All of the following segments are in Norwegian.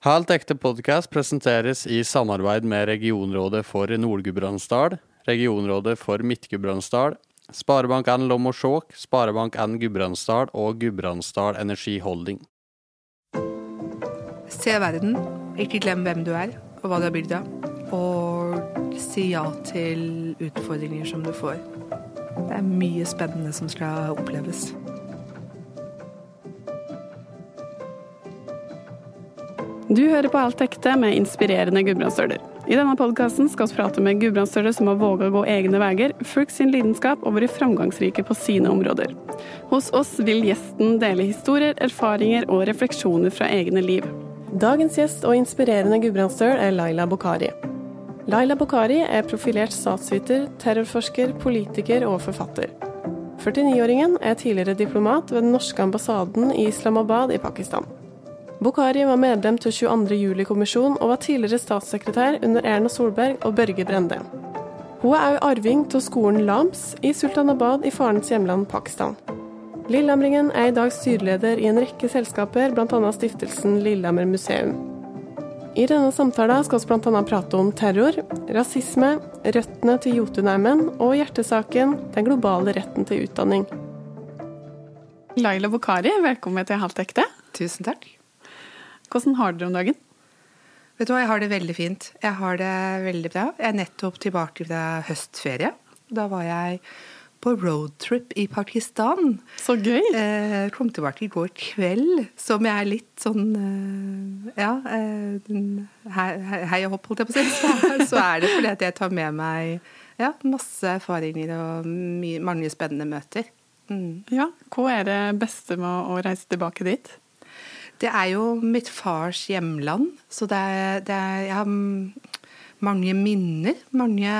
Helt ekte podkast presenteres i samarbeid med regionrådet for Nord-Gudbrandsdal, regionrådet for Midt-Gudbrandsdal, Sparebank1 Lom og Skjåk, Sparebank1 Gudbrandsdal og Gudbrandsdal Energiholding. Se verden, ikke glem hvem du er og hva du er bygd av. Og si ja til utfordringer som du får. Det er mye spennende som skal oppleves. Du hører på Alt ekte med inspirerende gudbrandsdøler. I denne podkasten skal vi prate med gudbrandsdøler som har våga å gå egne veier, fulgt sin lidenskap og vært framgangsrike på sine områder. Hos oss vil gjesten dele historier, erfaringer og refleksjoner fra egne liv. Dagens gjest og inspirerende gudbrandsdøl er Laila Bokhari. Laila Bokhari er profilert statsviter, terrorforsker, politiker og forfatter. 49-åringen er tidligere diplomat ved den norske ambassaden i Islamabad i Pakistan. Bokhari var medlem til 22. juli-kommisjonen og var tidligere statssekretær under Erna Solberg og Børge Brende. Hun er også arving til skolen Lams i Sultanabad i farens hjemland Pakistan. Lillehamringen er i dag styreleder i en rekke selskaper, bl.a. stiftelsen Lillehammer museum. I denne samtalen skal vi bl.a. prate om terror, rasisme, røttene til Jotunheimen og hjertesaken den globale retten til utdanning. Laila Bokhari, velkommen til Halvt ekte. Tusen takk. Hvordan har dere om dagen? Vet du hva, Jeg har det veldig fint. Jeg har det veldig bra. Jeg er nettopp tilbake fra høstferie. Da var jeg på roadtrip i Pakistan. Så gøy! Eh, kom tilbake i går kveld, som jeg er litt sånn eh, Ja, eh, hei og hopp, holdt jeg på å si. Så er det fordi at jeg tar med meg ja, masse erfaringer og mange spennende møter. Mm. Ja, Hva er det beste med å reise tilbake dit? Det er jo mitt fars hjemland, så det er, det er Jeg har mange minner. Mange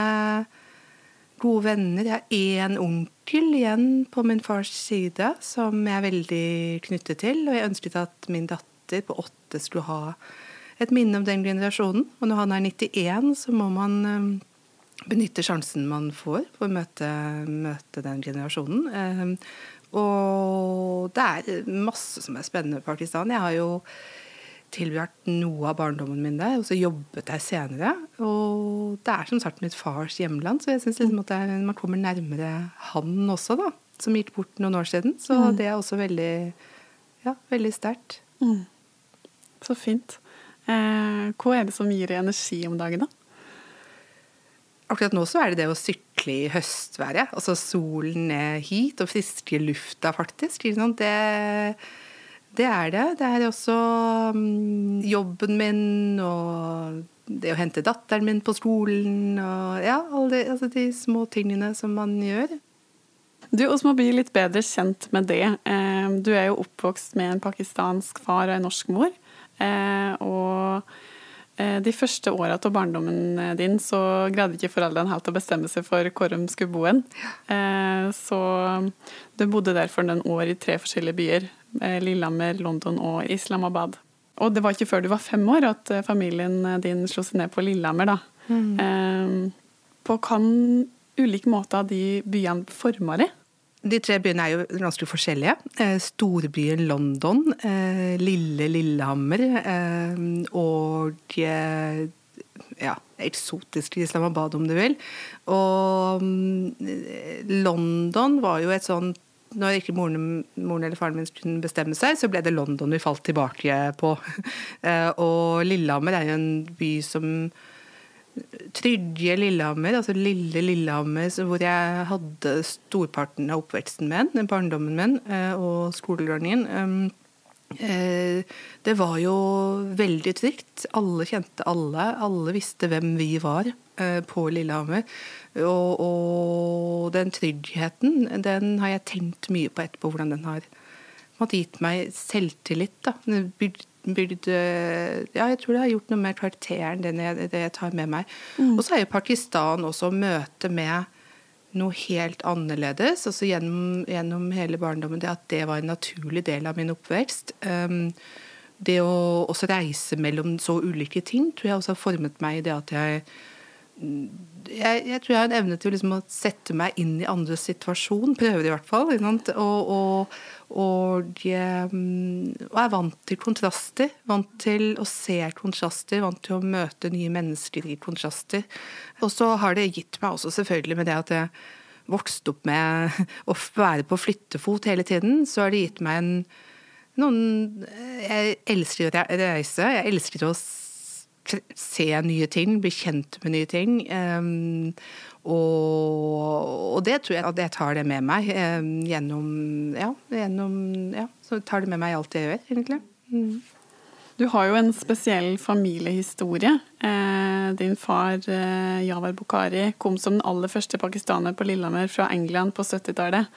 gode venner. Jeg har én onkel igjen på min fars side som jeg er veldig knyttet til. Og jeg ønsket at min datter på åtte skulle ha et minne om den generasjonen. Og når han er 91, så må man um, benytte sjansen man får for å møte, møte den generasjonen. Og det er masse som er spennende med Pakistan. Jeg har jo tilbrakt noe av barndommen min der, og så jobbet jeg senere. Og det er som sagt mitt fars hjemland, så jeg syns liksom at man kommer nærmere han også, da. Som gikk bort noen år siden. Så mm. det er også veldig, ja, veldig sterkt. Mm. Så fint. Eh, hva er det som gir deg energi om dagen, da? Akkurat nå så er det det å sykle i høstværet. Altså solen ned hit, og friske lufta, faktisk. Det, det er det. Det er også um, jobben min og det å hente datteren min på skolen og ja, alle altså de små tingene som man gjør. Du, oss må bli litt bedre kjent med det. Eh, du er jo oppvokst med en pakistansk far og en norsk mor. Eh, og de første åra av barndommen eh, din så greide ikke foreldrene helt å bestemme seg for hvor de skulle bo hen. Eh, så du bodde derfor noen år i tre forskjellige byer. Lillehammer, London og Islamabad. Og det var ikke før du var fem år at familien din slo seg ned på Lillehammer. da. Mm. På hvilken ulike måter de byene forma deg? De tre byene er jo ganske forskjellige. Eh, storbyen London, eh, lille Lillehammer eh, og ja, eksotisk Islamabad, om du vil. Og mm, London var jo et sånt når ikke moren, moren, eller faren min kunne bestemme seg, så ble det London vi falt tilbake på. og Lillehammer er jo en by som Trygge Lillehammer, altså lille Lillehammer, hvor jeg hadde storparten av oppveksten min, barndommen min eh, og skolegangen. Eh, det var jo veldig trygt. Alle kjente alle. Alle visste hvem vi var eh, på Lillehammer. Og, og den tryggheten, den har jeg tenkt mye på etterpå, hvordan den har gitt meg selvtillit. da, Bygd bygd Ja, jeg tror det har gjort noe med karakteren, jeg, det jeg tar med meg. Mm. Og så er jo Pakistan også møte med noe helt annerledes. altså gjennom, gjennom, hele barndommen, det at det var en naturlig del av min oppvekst. Um, det å også reise mellom så ulike ting tror jeg også har formet meg i det at jeg jeg, jeg, tror jeg har en evne til liksom å sette meg inn i andres situasjon. Prøver i hvert fall. Og, og, og, jeg, og, er vant til kontraster. Vant til å se kontraster. Vant til å møte nye mennesker i kontraster. Og så har det gitt meg også selvfølgelig med det at jeg vokste opp med å være på flyttefot hele tiden, så har det gitt meg en noen Jeg elsker å reise. Jeg elsker å se nye ting, bli kjent med nye ting. Um, og, og, det tror jeg at jeg tar det med meg um, gjennom ja, gjennom ja, så tar det med meg i alt jeg gjør, egentlig. Mm. Du har jo en spesiell familiehistorie. Eh, din far eh, Javar Bukhari kom som den aller første pakistaner på Lillehammer fra England på 70-tallet.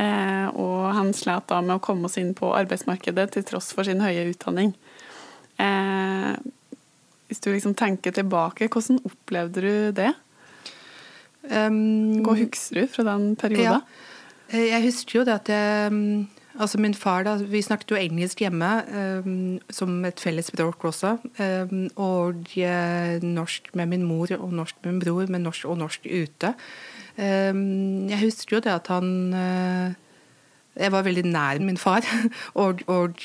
Eh, og han slet da med å komme oss inn på arbeidsmarkedet til tross for sin høye utdanning. Eh, hvis du liksom tenker tilbake, hvordan opplevde du det? Um, Hva husker du fra den perioden? Ja, jeg husker jo det at jeg, altså min far da, Vi snakket jo engelsk hjemme um, som et felles språk også. Um, og norsk med min mor og norsk med min bror, men norsk og norsk ute. jeg husker jo det at han uh, jeg var veldig nær min far, og, og,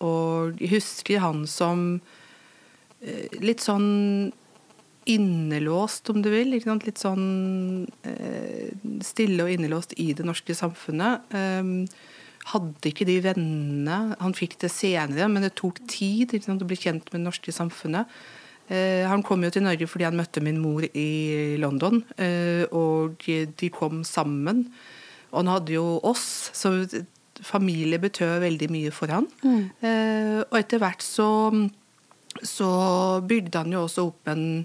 og jeg husker han som litt sånn innelåst, om du vil. Litt sånn eh, stille og innelåst i det norske samfunnet. Ehm, hadde ikke de vennene Han fikk det senere, men det tok tid å bli kjent med det norske samfunnet. Eh, han kom jo til Norge fordi han møtte min mor i London, og de kom sammen. Og han hadde jo oss, så familie betød veldig mye for han. Mm. Og etter hvert så så bygde han jo også opp en,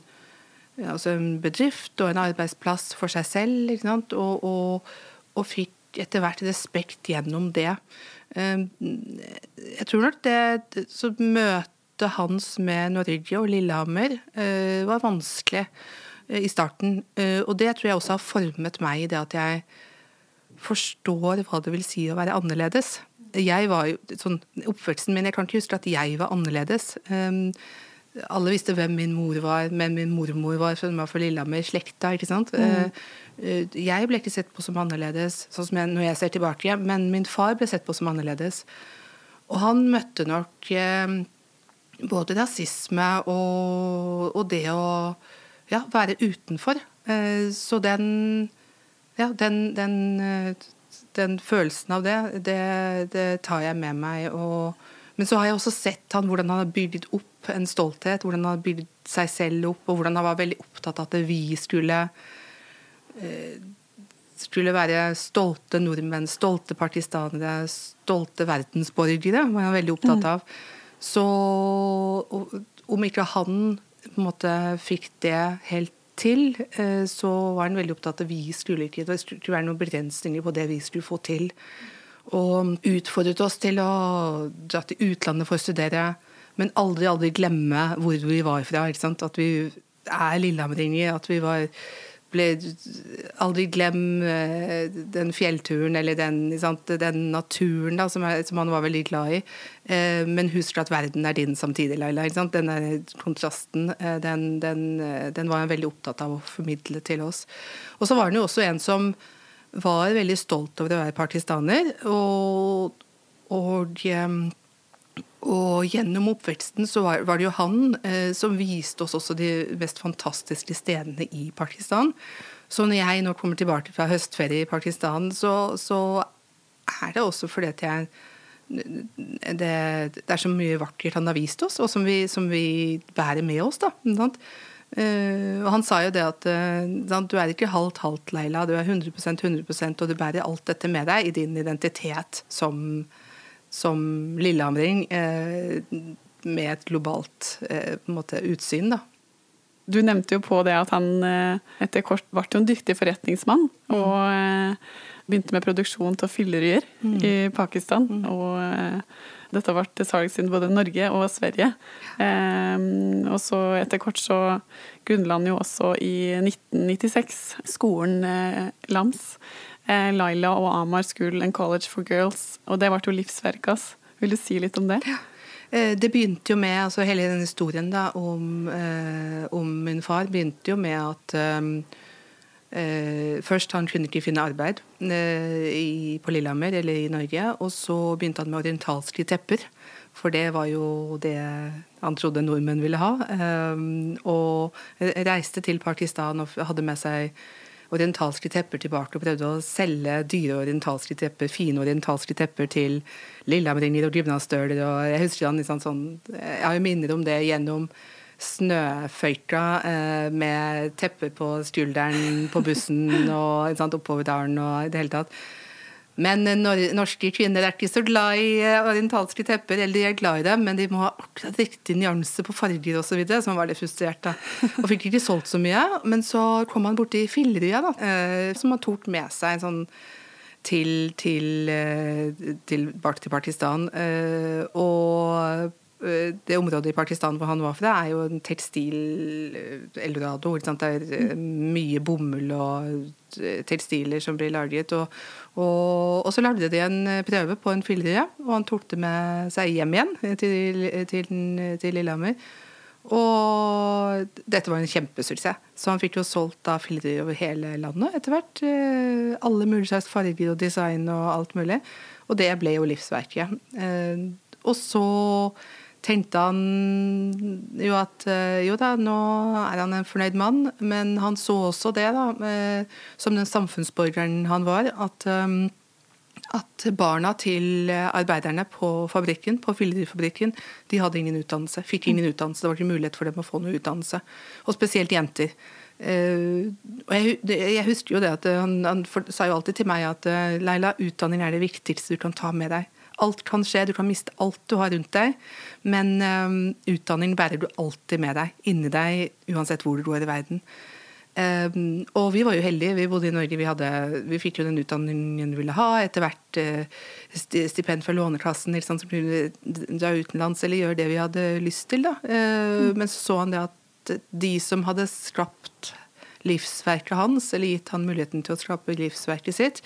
altså en bedrift og en arbeidsplass for seg selv. Og, og, og, fikk etter hvert respekt gjennom det. Ehm, jeg tror nok det Så møtet hans med Norge og Lillehammer eh, var vanskelig eh, i starten. Eh, og det tror jeg også har formet meg i det at jeg forstår hva det vil si å være annerledes jeg var jo, sånn, Oppførselen min Jeg kan ikke huske at jeg var annerledes. Um, alle visste hvem min mor var, men min mormor var, for var fra Lillehammer, slekta. ikke sant? Mm. Uh, jeg ble ikke sett på som annerledes sånn som jeg, når jeg ser tilbake, men min far ble sett på som annerledes. Og han møtte nok uh, både rasisme og, og det å ja, være utenfor. Uh, så den ja, den, den den følelsen av det, det, det tar jeg med meg. Og, men så har jeg også sett han, hvordan han har bygd opp en stolthet, hvordan han har bygd seg selv opp, og hvordan han var veldig opptatt av at vi skulle eh, skulle være stolte nordmenn, stolte partistanere, stolte verdensborgere. var han veldig opptatt mm. av. Så om ikke han på en måte fikk det helt til, eh, så var han veldig opptatt av at vi skulle ikke Det skulle være noen begrensninger på det vi skulle få til. Og utfordret oss til å dra til utlandet for å studere, men aldri, aldri glemme hvor vi var fra. At vi er lillehammeringer. At vi var ble Aldri glem eh, den fjellturen eller den, den naturen da, som, er, som, han var veldig glad i. Eh, men husk at verden er din samtidig, Laila. Den kontrasten eh, den, den, den, var han veldig opptatt av å formidle til oss. Og så var han jo også en som var veldig stolt over å være partistaner. Og, og og gjennom oppveksten så var, var det jo han eh, som viste oss også de mest fantastiske stedene i Pakistan. Så når jeg nå kommer tilbake fra høstferie i Pakistan, så, så er det også fordi at jeg det, det, er så mye vakkert han har vist oss, og som vi, som vi bærer med oss. da, uh, og Han sa jo det at uh, du er ikke halvt-halvt, Leila. Du er 100% 100% og du bærer alt dette med deg i din identitet som, som lillehamring eh, med et globalt eh, måte, utsyn. da. Du nevnte jo på det at han eh, etter kort ble en dyktig forretningsmann. Mm. Og begynte med produksjon av fylleryer mm. i Pakistan. Mm. Og dette ble til salgs i både Norge og Sverige. Og så etter kort så grunnla han jo også i 1996 skolen LAMS Laila og Amar School and College for Girls. Og det ble jo livsverket hans. Vil du si litt om det? Ja. Eh, det begynte jo med, altså Hele den historien da, om, eh, om, min far begynte jo med at eh, eh Først han kunne ikke finne arbeid eh, i, på Lillehammer eller i Norge. Og så begynte han med orientalske tepper. For det var jo det han trodde nordmenn ville ha. Eh, og reiste til Pakistan og hadde med seg orientalske tepper tilbake og prøvde å selge dyre orientalske tepper, fine orientalske tepper til lillehammeringer og gymnasstøler. Og jeg husker han liksom sånn Jeg har jo minner om det gjennom snøføyka eh, med tepper på skulderen på bussen og sant, oppover dalen og i det hele tatt. Men norske kvinner er ikke så glad i eh, orientalske tepper. Eller de er glad i dem, men de må ha akkurat riktig nyanse på farger osv. Så, han var litt frustrert. da. Og fikk ikke solgt så mye. Men så kom han borti Fillerøya, da, eh, som han tok med seg sånn til, til, til, til Pakistan. Og det området i Pakistan hvor han var fra, er jo en tekstil-eldorado. Det er mye bomull og tekstiler som blir laget. Og, og, og, så lagde de en eh, prøve på en fyllerøye, og han tok det med seg hjem igjen til, til, til Lillehammer. Og dette var en kjempesuksess. Så han fikk jo solgt da fillerier over hele landet etter hvert. Eh, alle mulige slags farger og design og alt mulig. Og det ble jo livsverket. Eh, og så tenkte han jo at eh, jo da, nå er han en fornøyd mann, men han så også det, da, eh, som den samfunnsborgeren han var, at, eh, at barna til arbeiderne på fabrikken, på fyllerifabrikken, de hadde ingen utdannelse. Fikk ingen utdannelse. Det var ikke mulighet for dem å få noe utdannelse. Og spesielt jenter. og jeg, jeg, husker jo det at han, han sa jo alltid til meg at Leila, utdanning er det viktigste du kan ta med deg. Alt kan skje, du kan miste alt du har rundt deg. Men um, utdanning bærer du alltid med deg, inni deg, uansett hvor du går i verden. Um, og vi var jo heldige. Vi bodde i Norge. Vi, hadde, vi fikk jo den utdanningen vi ville ha. Etter hvert uh, stipend fra Lånekassen liksom, som kunne dra utenlands eller gjøre det vi hadde lyst til. Da. Uh, mm. Men så så han det at de som hadde skapt livsverket hans, eller gitt han muligheten til å skape livsverket sitt.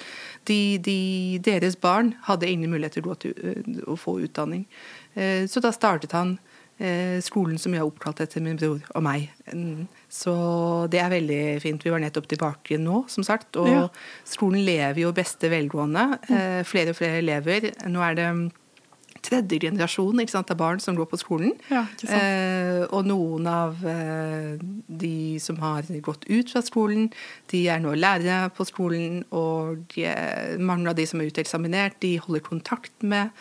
De, de, deres barn hadde ingen mulighet til å, til eh, å få utdanning. Eh, så da startet han eh, skolen som jeg har oppkalt etter min bror og meg. Så det er veldig fint. Vi var nettopp tilbake nå, som sagt. Og ja. skolen lever jo beste velgående. Flere og flere elever. Nå er det tredje generasjon ikke sant, av barn som går på skolen. Ja, eh, og noen av eh, de som har gått ut fra skolen, de er nå lærere på skolen. Og de, mange av de som er uteksaminert, de holder kontakt med,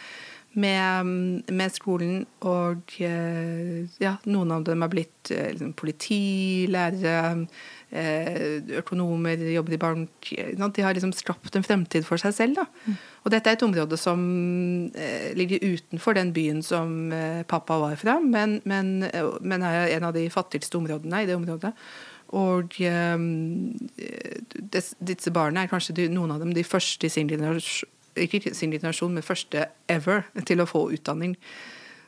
med, med skolen. Og eh, ja, noen av dem har blitt eh, liksom, politi, lærere økonomer, jobber i bank De har liksom skapt en fremtid for seg selv. Da. Mm. Og dette er et område som eh, ligger utenfor den byen som eh, pappa var fra, men, men, men, er en av de fattigste områdene i det området. Og disse barna er kanskje de, noen av dem de første i sin generasjon, ikke sin generasjon, men første ever til å få utdanning.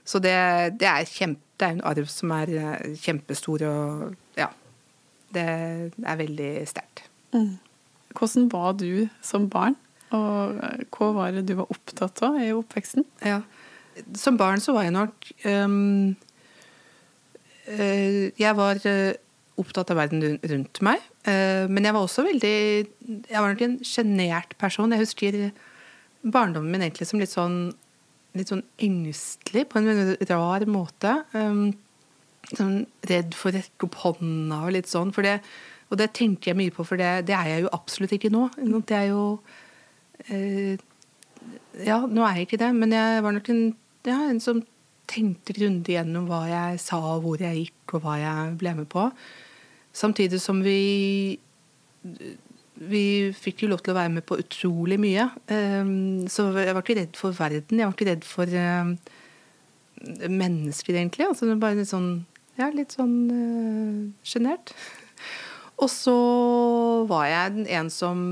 Så det, det er, kjempe, det er en arv som er kjempestor. og ja, det er veldig sterkt. Mm. Hvordan var du som barn, og hva var det du var opptatt av i oppveksten? Ja. Som barn så var jeg nok um, uh, Jeg var uh, opptatt av verden rundt meg. Uh, men jeg var også veldig Jeg var nok en sjenert person. Jeg husker barndommen min egentlig som litt sånn litt sånn engstelig på en rar måte. Um, sånn redd for å rekke opp hånda og litt sånn. Det, og det tenker jeg mye på, for det, det, er jeg jo absolutt ikke nå. Det er jo eh, Ja, nå er jeg ikke det, men jeg var nok en, ja, en som tenkte grundig gjennom hva jeg sa, hvor jeg gikk, og hva jeg ble med på. Samtidig som vi vi fikk jo lov til å være med på utrolig mye. Um, så jeg var ikke redd for verden. Jeg var ikke redd for um, mennesker, egentlig. Altså, det var bare en sånn ja, litt sånn sjenert. Uh, og så var jeg en som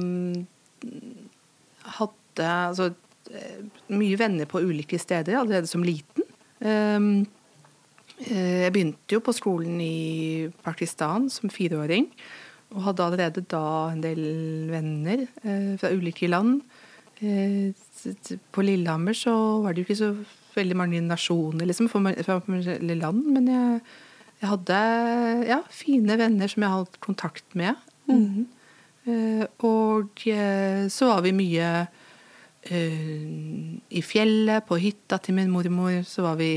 hadde altså, eh, mye venner på ulike steder allerede som liten. Um, jeg begynte jo på skolen i Pakistan som fireåring. Og hadde allerede da en del venner eh, fra ulike land. Eh, på Lillehammer så var det jo ikke så veldig mange nasjoner, liksom, fra fra land. Men jeg, jeg, hadde ja, fine venner som jeg holdt kontakt med. Mm. Uh, og uh, så var vi mye uh, i fjellet, på hytta til min mormor. Så var vi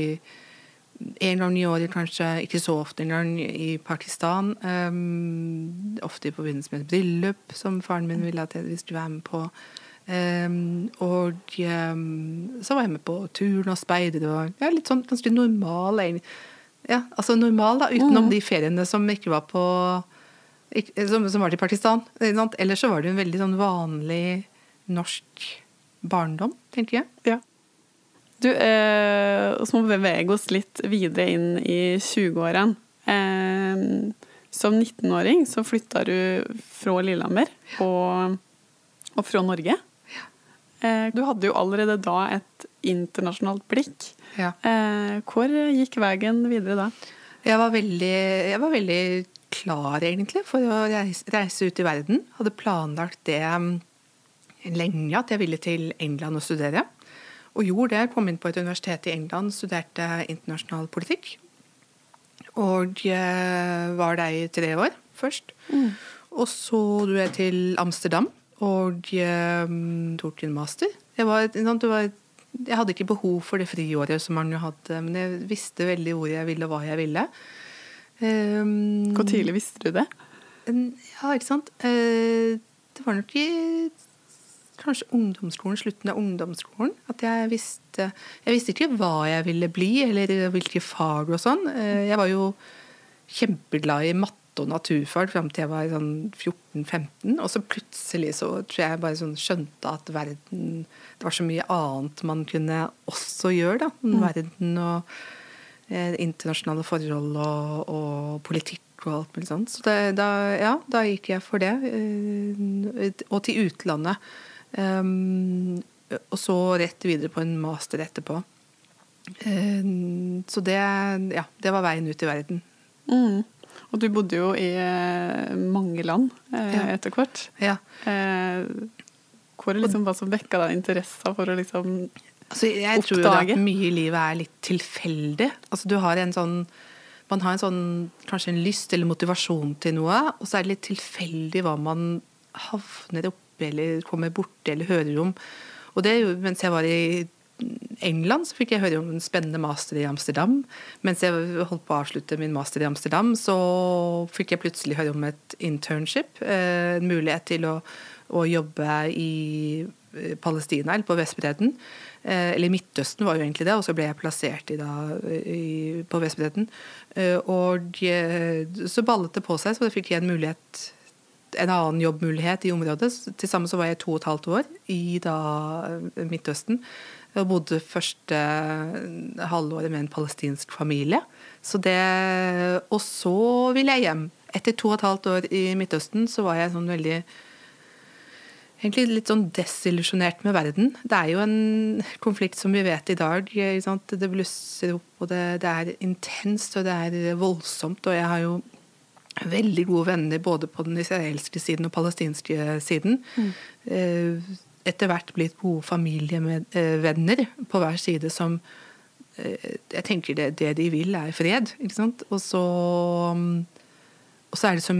en gang i året, kanskje ikke så ofte engang, i Pakistan. Um, ofte i forbindelse med et bryllup som faren min ville at jeg skulle være med på. Um, og um, så var jeg med på turn og speider og ja, litt sånn ganske normal, ja, altså normal, da, utenom mm. de feriene som ikke var på som, som, var til Pakistan. Ellers så var det en veldig sånn vanlig norsk barndom, tenker jeg. Ja. Du, eh, så må vi bevege oss litt videre inn i 20-årene. Eh, som 19-åring så flytta du fra Lillehammer og, og fra Norge. Eh, du hadde jo allerede da et internasjonalt blikk. Ja. Eh, hvor gikk veien videre da? Jeg var veldig, jeg var veldig klar, egentlig, for å reise, reise, ut i verden. Hadde planlagt det mm, lenge, at jeg ville til England og studere. Og gjorde det. Kom inn på et universitet i England, studerte internasjonal politikk. Og eh, var der i tre år først. Mm. Og så dro jeg til Amsterdam og um, tok en master. Det var, var, jeg, hadde ikke behov for det friåret som man jo hadde, men jeg visste veldig hvor jeg ville, og hva jeg ville. Um, Hvor tidlig visste du det? Ja, ikke sant. Uh, det var nok i kanskje ungdomsskolen, slutten av ungdomsskolen, at jeg visste Jeg visste ikke hva jeg ville bli, eller hvilke fag og sånn. Uh, jeg var jo kjempeglad i matte og naturfag fram til jeg var sånn 14-15. Og så plutselig så tror jeg bare sånn skjønte at verden Det var så mye annet man kunne også gjøre, da. Mm. Verden og eh, internasjonale forhold og, og, politikk og alt mulig sånt. Så det, da, ja, da gikk jeg for det. Eh, og til utlandet. Um, og så rett videre på en master etterpå. Um, så det, ja, det var veien ut i verden. Mm. Og du bodde jo i eh, mange land eh, ja. etter hvert. Ja. Eh, hvor er liksom hva som vekka deg interessa for å liksom altså, jeg oppdage? tror jo at mye i livet er litt tilfeldig. Altså, du har en sånn man har en sånn, kanskje en lyst eller motivasjon til noe, og så er det litt tilfeldig hva man havner oppi eller kommer borti eller hører om. Og det er jo mens jeg var i England så fikk jeg høre om en spennende master i Amsterdam. Mens jeg holdt på å avslutte min master i Amsterdam, så fikk jeg plutselig høre om et internship. Eh, en mulighet til å, å jobbe i eh, Palestina, eller på Vestbredden. Eh, eller Midtøsten var jo egentlig det, og så ble jeg plassert i da, i, på Vestbredden. Og så ballet det på seg, så da fikk jeg en mulighet en annen jobbmulighet i området. Til sammen så var jeg to og et halvt år i da Midtøsten. Jeg bodde første halvåret med en palestinsk familie. Så det, og så ville jeg hjem. Etter to og et halvt år i Midtøsten så var jeg sånn veldig Egentlig litt sånn desillusjonert med verden. Det er jo en konflikt som vi vet i dag. Det blusser opp, og det, det er intenst og det er voldsomt. Og jeg har jo veldig gode venner både på den israelske siden og palestinske siden. Mm. Eh, etter hvert blitt gode familievenner på hver side som eh, Jeg tenker det, det de vil, er fred. ikke sant? Og så, og så er det så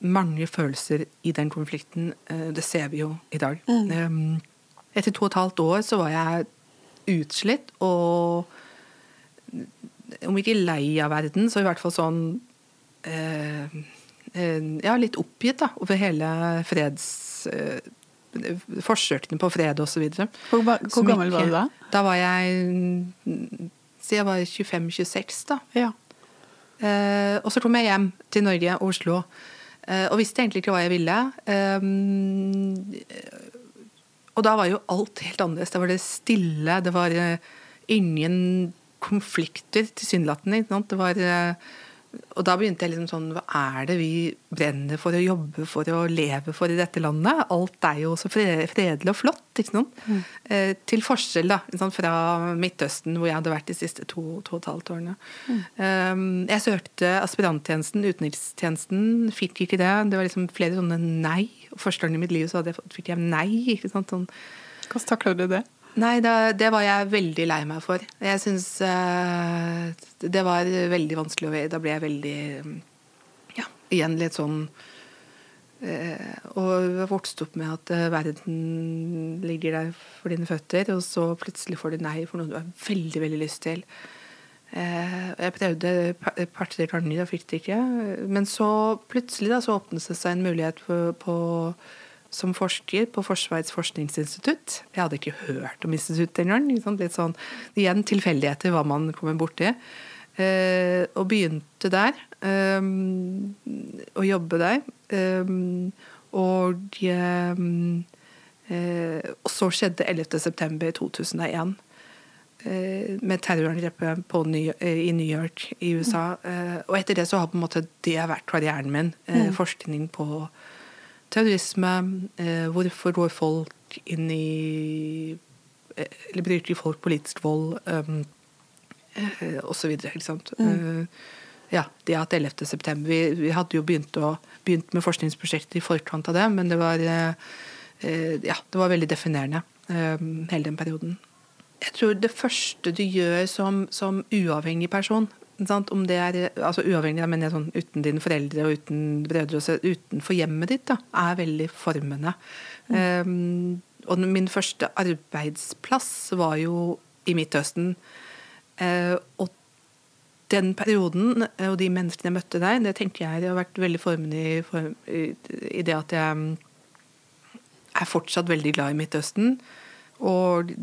mange følelser i den konflikten. Eh, det ser vi jo i dag. Mm. Etter to og et halvt år så var jeg utslitt og om ikke lei av verden, så i hvert fall sånn eh, Ja, litt oppgitt da, over hele freds forsøkene på fred osv. Hvor, hvor gammel var du da? Da var jeg Så jeg var 25-26, da. Ja. Eh, og så kom jeg hjem til Norge og Oslo. Eh, og visste egentlig ikke hva jeg ville. Eh, og da var jo alt helt annerledes. Det var det stille. Det var eh, ingen konflikter, tilsynelatende. Det var eh, og da begynte jeg liksom sånn Hva er det vi brenner for å jobbe for å leve for i dette landet? Alt er jo så fredelig og flott. ikke sant? Mm. Eh, til forskjell da, liksom fra Midtøsten, hvor jeg hadde vært de siste to, to og et halvt årene. Mm. Um, jeg søkte aspiranttjenesten, utenrikstjenesten, fikk ikke det. Det var liksom flere sånne nei. Første gangen i mitt liv så jeg, fikk jeg nei. ikke sant? Sånn. Hvordan takla du det? Nei, det, det var jeg veldig lei meg for. Jeg syns uh, det var veldig vanskelig å Da ble jeg veldig Ja, igjen litt sånn uh, Og vokste opp med at uh, verden ligger der for dine føtter, og så plutselig får du nei for noe du har veldig, veldig lyst til. Jeg prøvde et par-tre ganger og fikk det ikke. Men så plutselig da, så åpnet det seg en mulighet på, på som forsker på Forsvarets forskningsinstitutt. Jeg hadde ikke hørt om instituttet engang. Litt sånn, igjen tilfeldigheter hva man kommer borti. Eh, og begynte der. Eh, å jobbe der. Eh, og, eh, og så skjedde 11.9.2001. Eh, med terrorangrepet i New York i USA. Eh, og etter det så har på en måte det vært karrieren min. Mm. Forskning på terrorisme, eh, hvorfor går folk inn i eh, Eller bruker folk politisk vold, um, så osv. Ikke sant. Mm. Ja, det at 11. september vi, vi, hadde jo begynt, å, begynt med forskningsprosjekter i forkant av det, men det var, ja, det var veldig definerende um, hele den perioden. Jeg tror det første du gjør som, som uavhengig person, om det er altså uavhengig, men sånn, uten dine foreldre og uten brødre og utenfor hjemmet ditt, da, er veldig formende. Mm. Um, og min første arbeidsplass var jo i Midtøsten. Uh, og den perioden og de menneskene jeg møtte der, det tenker jeg har vært veldig formende i, form, i, i det at jeg er fortsatt veldig glad i Midtøsten. Og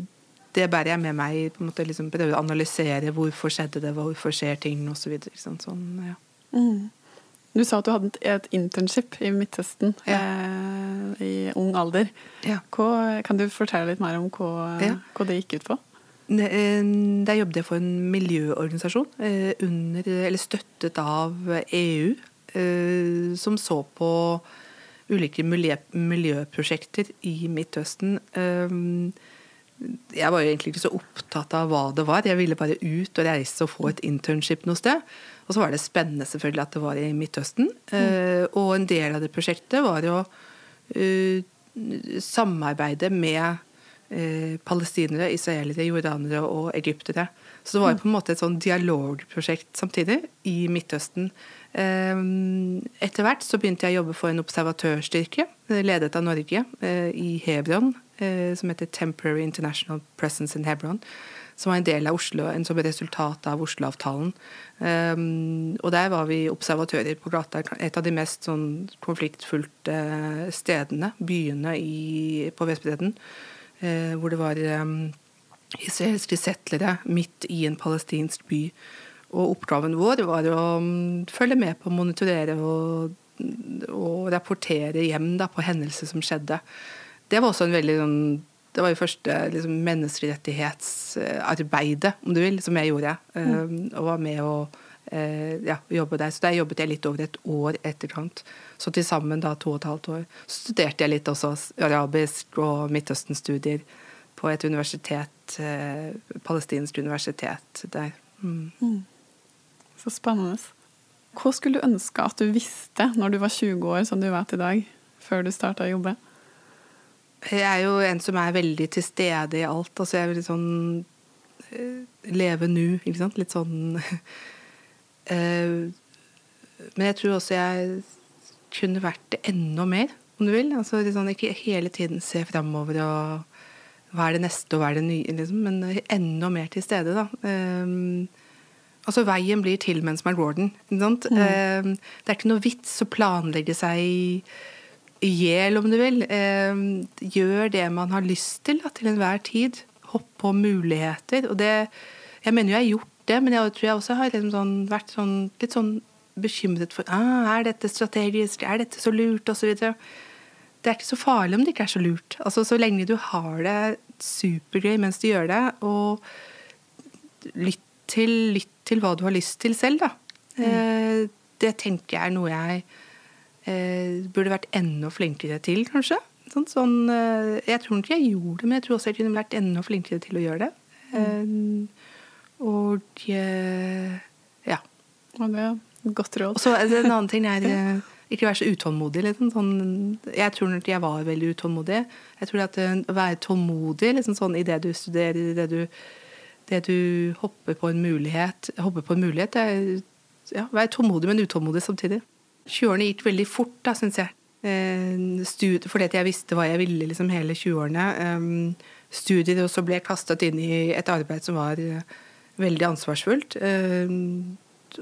det bærer jeg med meg. på en måte liksom Prøve å analysere hvorfor skjedde det, hvorfor skjer ting osv. Så sånn, ja. Mm. Du sa at du hadde et internship i Midtøsten ja. eh, i ung alder. Ja. Hva, kan du fortelle litt mer om hva, ja. hva det gikk ut på? Eh, der jobbet jeg for en miljøorganisasjon eh, under, eller støttet av EU, eh, som så på ulike miljø, miljøprosjekter i Midtøsten jeg var jo egentlig ikke så opptatt av hva det var. Jeg ville bare ut og reise og få et internship noe sted. Og så var det spennende selvfølgelig at det var i Midtøsten. Mm. og en del av det prosjektet var å uh, samarbeide med uh, palestinere, israelere, jordanere og egyptere. Så det var på en måte et sånn dialogprosjekt samtidig i Midtøsten. Etter hvert så begynte jeg å jobbe for en observatørstyrke ledet av Norge i Hebron Eh, som heter Temporary International Presence in Hebron. Som var en del av Oslo, en som resultat av Oslo-avtalen. Um, og der var vi observatører på gata. Et av de mest sånn, konfliktfullte stedene, byene i, på Vestbredden. Uh, hvor det var um, israelske settlere midt i en palestinsk by. Og oppgaven vår var å um, følge med på, monitorere og, og rapportere hjem da, på hendelser som skjedde det var også en veldig sånn det var jo første liksom, menneskerettighetsarbeidet, om du vil, som jeg gjorde. Mm. Um, og var med å uh, ja, jobbe der. Så der jobbet jeg litt over et år etterkant. Så til sammen da to og et halvt år. Så studerte jeg litt også arabisk og Midtøsten-studier på et universitet, uh, palestinsk universitet der. Mm. Mm. Så spennende. Hva skulle du ønske at du visste når du var 20 år, som du vet i dag, før du starta å jobbe? Jeg er jo en som er veldig til stede i alt. Altså jeg er veldig sånn uh, Leve nu, ikke sant. Litt sånn uh, Men jeg tror også jeg kunne vært det enda mer, om du vil. Altså sånn, Ikke hele tiden se framover og hva er det neste og hva er det nye, liksom, men enda mer til stede, da. Um, altså Veien blir til mens man går den. Ikke sant? Mm. Det er ikke noe vits å planlegge seg i hjel, om du vil. Eh, gjør det man har lyst til da, til enhver tid. Hopp på muligheter. Og det Jeg mener jo jeg har gjort det, men jeg tror jeg også har liksom sånn, vært sånn, litt sånn bekymret for ah, er dette strategisk, er dette så lurt, Og så videre. Det er ikke så farlig om det ikke er så lurt. Altså Så lenge du har det supergøy mens du gjør det, og lytt til, lytt til hva du har lyst til selv, da. Mm. Eh, det tenker jeg er noe jeg eh, burde vært enda flinkere til, kanskje. Sånn, sånn, eh, jeg tror ikke jeg gjorde det, men jeg tror også jeg kunne vært enda flinkere til å gjøre det. Mm. og eh, ja. Og det er godt råd. Og så En annen ting er ikke være så utålmodig. Liksom. Sånn, jeg tror nok jeg var veldig utålmodig. Jeg tror at eh, å være tålmodig liksom sånn, i det du studerer, i det du, det du hopper på en mulighet Hopper på en mulighet, er ja, være tålmodig, men utålmodig samtidig. 20-årene gikk veldig fort, da, syns jeg. Fordi fordi jeg visste hva jeg ville liksom hele 20-årene. Eh, studier, og så ble jeg kastet inn i et arbeid som var eh, veldig ansvarsfullt. Eh,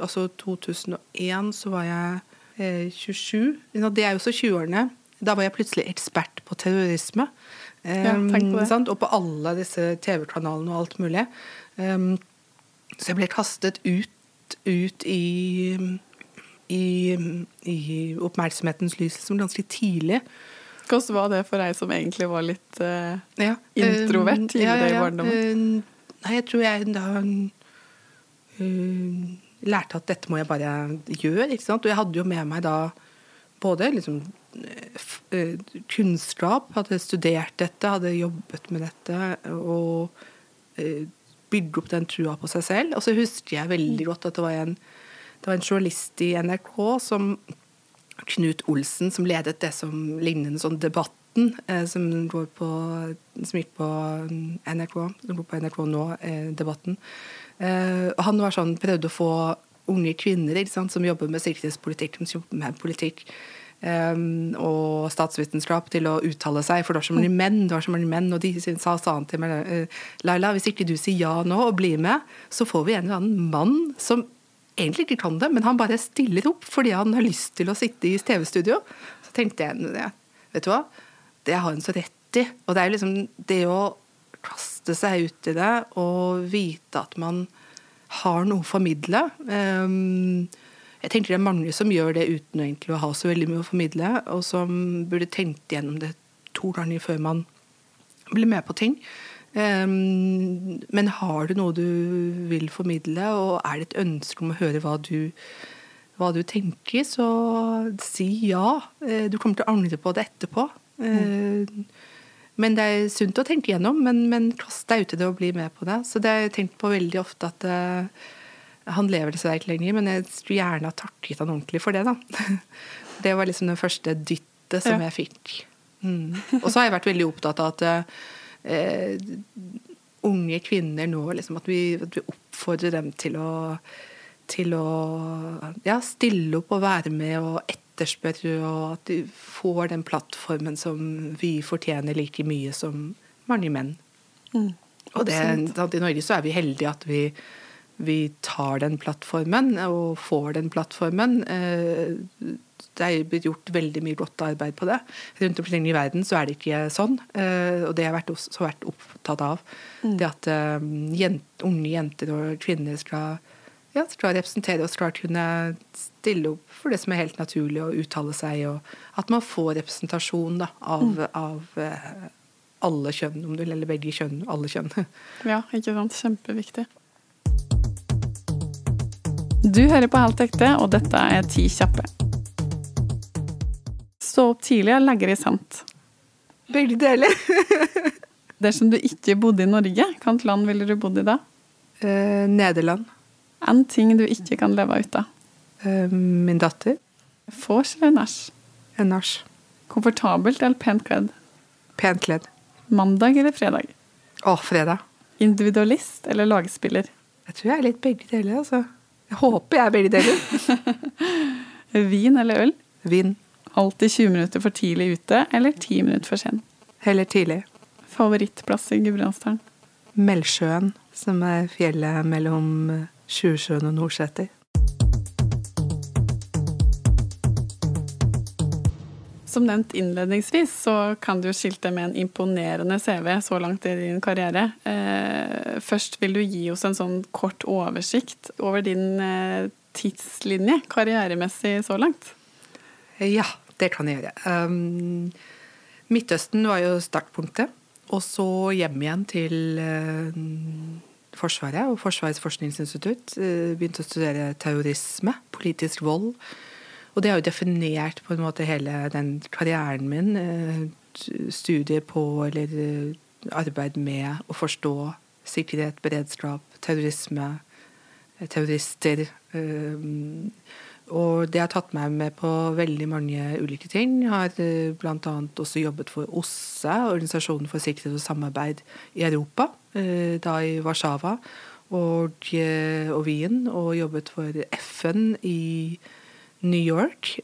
altså 2001 så var jeg eh, 27. Det er jo så 20-årene. Da var jeg plutselig ekspert på terrorisme. Ja, på og på alle disse TV-kanalene og alt mulig. så jeg ble kastet ut, ut i, i, i oppmerksomhetens lys liksom ganske tidlig. Hvordan var det for deg som egentlig var litt uh, ja, introvert tidligere ja, ja, i barndommen? Nei, jeg tror jeg da uh, lærte at dette må jeg bare gjøre. ikke sant? Og jeg hadde jo med meg da både liksom uh, kunnskap, hadde studert dette, hadde jobbet med dette og uh, bygd opp den trua på seg selv. Og så husker jeg veldig godt at det var en, det var en journalist i NRK som Knut Olsen som ledet det som lignende sånn Debatten, eh, som, går på, som gikk på NRK, som går på NRK nå, eh, Debatten. Eh, han var sånn, prøvde å få unge kvinner sant, som jobber med sikkerhetspolitikk, som jobber med politikk eh, og statsvitenskap, til å uttale seg. For det var så mange menn, det var så mange menn, og de sa, han til meg Laila, hvis ikke du sier ja nå og blir med, så får vi en eller annen mann som egentlig ikke kan det, men han bare stiller opp fordi han har lyst til å sitte i TV-studio. Så tenkte jeg vet du hva, det har han så rett i. Og det er liksom det å kaste seg ut i det og vite at man har noe å formidle. Um, jeg tenker det er mange som gjør det uten egentlig å ha så veldig mye å formidle, og som burde tenkt gjennom det to ganger før man blir med på ting. Um, men har du noe du vil formidle, og er det et ønske om å høre hva du, hva du tenker, så si ja. Uh, du kommer til å angre på det etterpå. Mm. men det er sunt å tenke gjennom, men, men kast deg ut i det og bli med på det. Så det har jeg tenkt på veldig ofte at uh, han lever dessverre ikke lenger, men jeg skulle gjerne ha takket han ordentlig for det, da. Det var liksom det første dyttet som ja. jeg fikk. Mm. Og så har jeg vært veldig opptatt av at eh, unge kvinner nå, liksom, at, vi, at, vi, oppfordrer dem til å, til å ja, stille opp og være med og etterspørre, og at de får den plattformen som vi fortjener like mye som mange menn. Mm, og det, I Norge så er vi heldige at vi vi tar den plattformen og får den plattformen. Eh, det er blitt gjort veldig mye godt arbeid på det. Rundt omkring i verden så er det ikke sånn. Eh, og det har jeg også vært opptatt av. Mm. Det at jent, unge jenter og kvinner skal, ja, skal representere og skal kunne stille opp for det som er helt naturlig, å uttale seg. Og at man får representasjon da, av, mm. av uh, alle kjønn, om du eller begge kjønn. Alle kjønn. ja, ikke sant. Kjempeviktig. Du hører på Helt ekte, og dette er Ti kjappe. Stå opp tidlig og legge deg sent. Begge deler. Dersom du ikke bodde i Norge, hvilket land ville du bodd i da? Eh, Nederland. En ting du ikke kan leve ut av? Eh, min datter. Vors eller nach? Nach. Komfortabelt eller pent kledd? Pent kledd. Mandag eller fredag? Å, fredag. Individualist eller lagspiller? Jeg tror jeg er litt begge deler, altså. Jeg håper jeg er begge deler. Vin eller øl? Vin. Alltid 20 minutter for tidlig ute eller 10 minutter for sen? Heller tidlig. Favorittplass i Gudbrandsdalen? Meldsjøen, som er fjellet mellom Sjusjøen og Nordseter. Som nevnt innledningsvis, så kan du skilte med en imponerende CV så langt i din karriere. Eh, først vil du gi oss en sånn kort oversikt over din eh, tidslinje karrieremessig så langt? Ja, det kan jeg gjøre. Um, Midtøsten var jo startpunktet. Og så hjem igjen til uh, Forsvaret og Forsvarets forskningsinstitutt. Uh, begynte å studere terrorisme, politisk vold og det har jo definert på en måte hele den karrieren min. Uh, studier på eller eh, arbeid med å forstå sikkerhet, beredskap, terrorisme, terrorister. terrorister. Og det har tatt meg med på veldig mange ulike ting. Jeg har uh, bl.a. også jobbet for OSSE, Organisasjonen for sikkerhet og samarbeid i Europa, uh, da i Warszawa og, uh, og, Wien, og jobbet for FN i New York.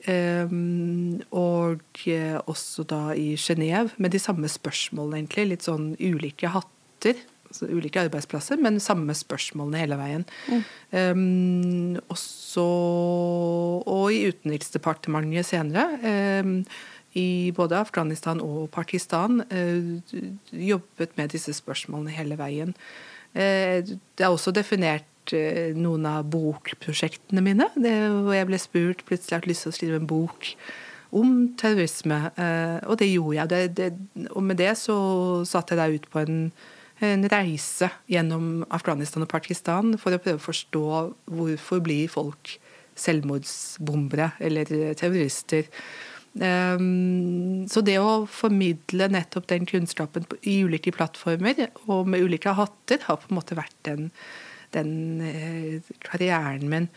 Og også da i Genéve, med de samme spørsmålene, egentlig. Litt sånn ulike hatter altså ulike arbeidsplasser, men samme spørsmålene hele veien. Mm. Um, også, og i Utenriksdepartementet senere. Um, i både Afghanistan og Pakistan uh, jobbet med disse spørsmålene hele veien. Uh, det er også definert uh, noen av bokprosjektene mine. Det, hvor jeg ble spurt plutselig har lyst til å skrive en bok om terrorisme. og det gjorde jeg. Det, det, og med det så satte jeg deg ut på en en reise gjennom Afghanistan og Pakistan for å prøve å forstå hvorfor blir folk selvmordsbombere eller terrorister. Um, så det å formidle nettopp den kunnskapen i ulike plattformer og med ulike hatter har på en måte vært den, den uh, karrieren min.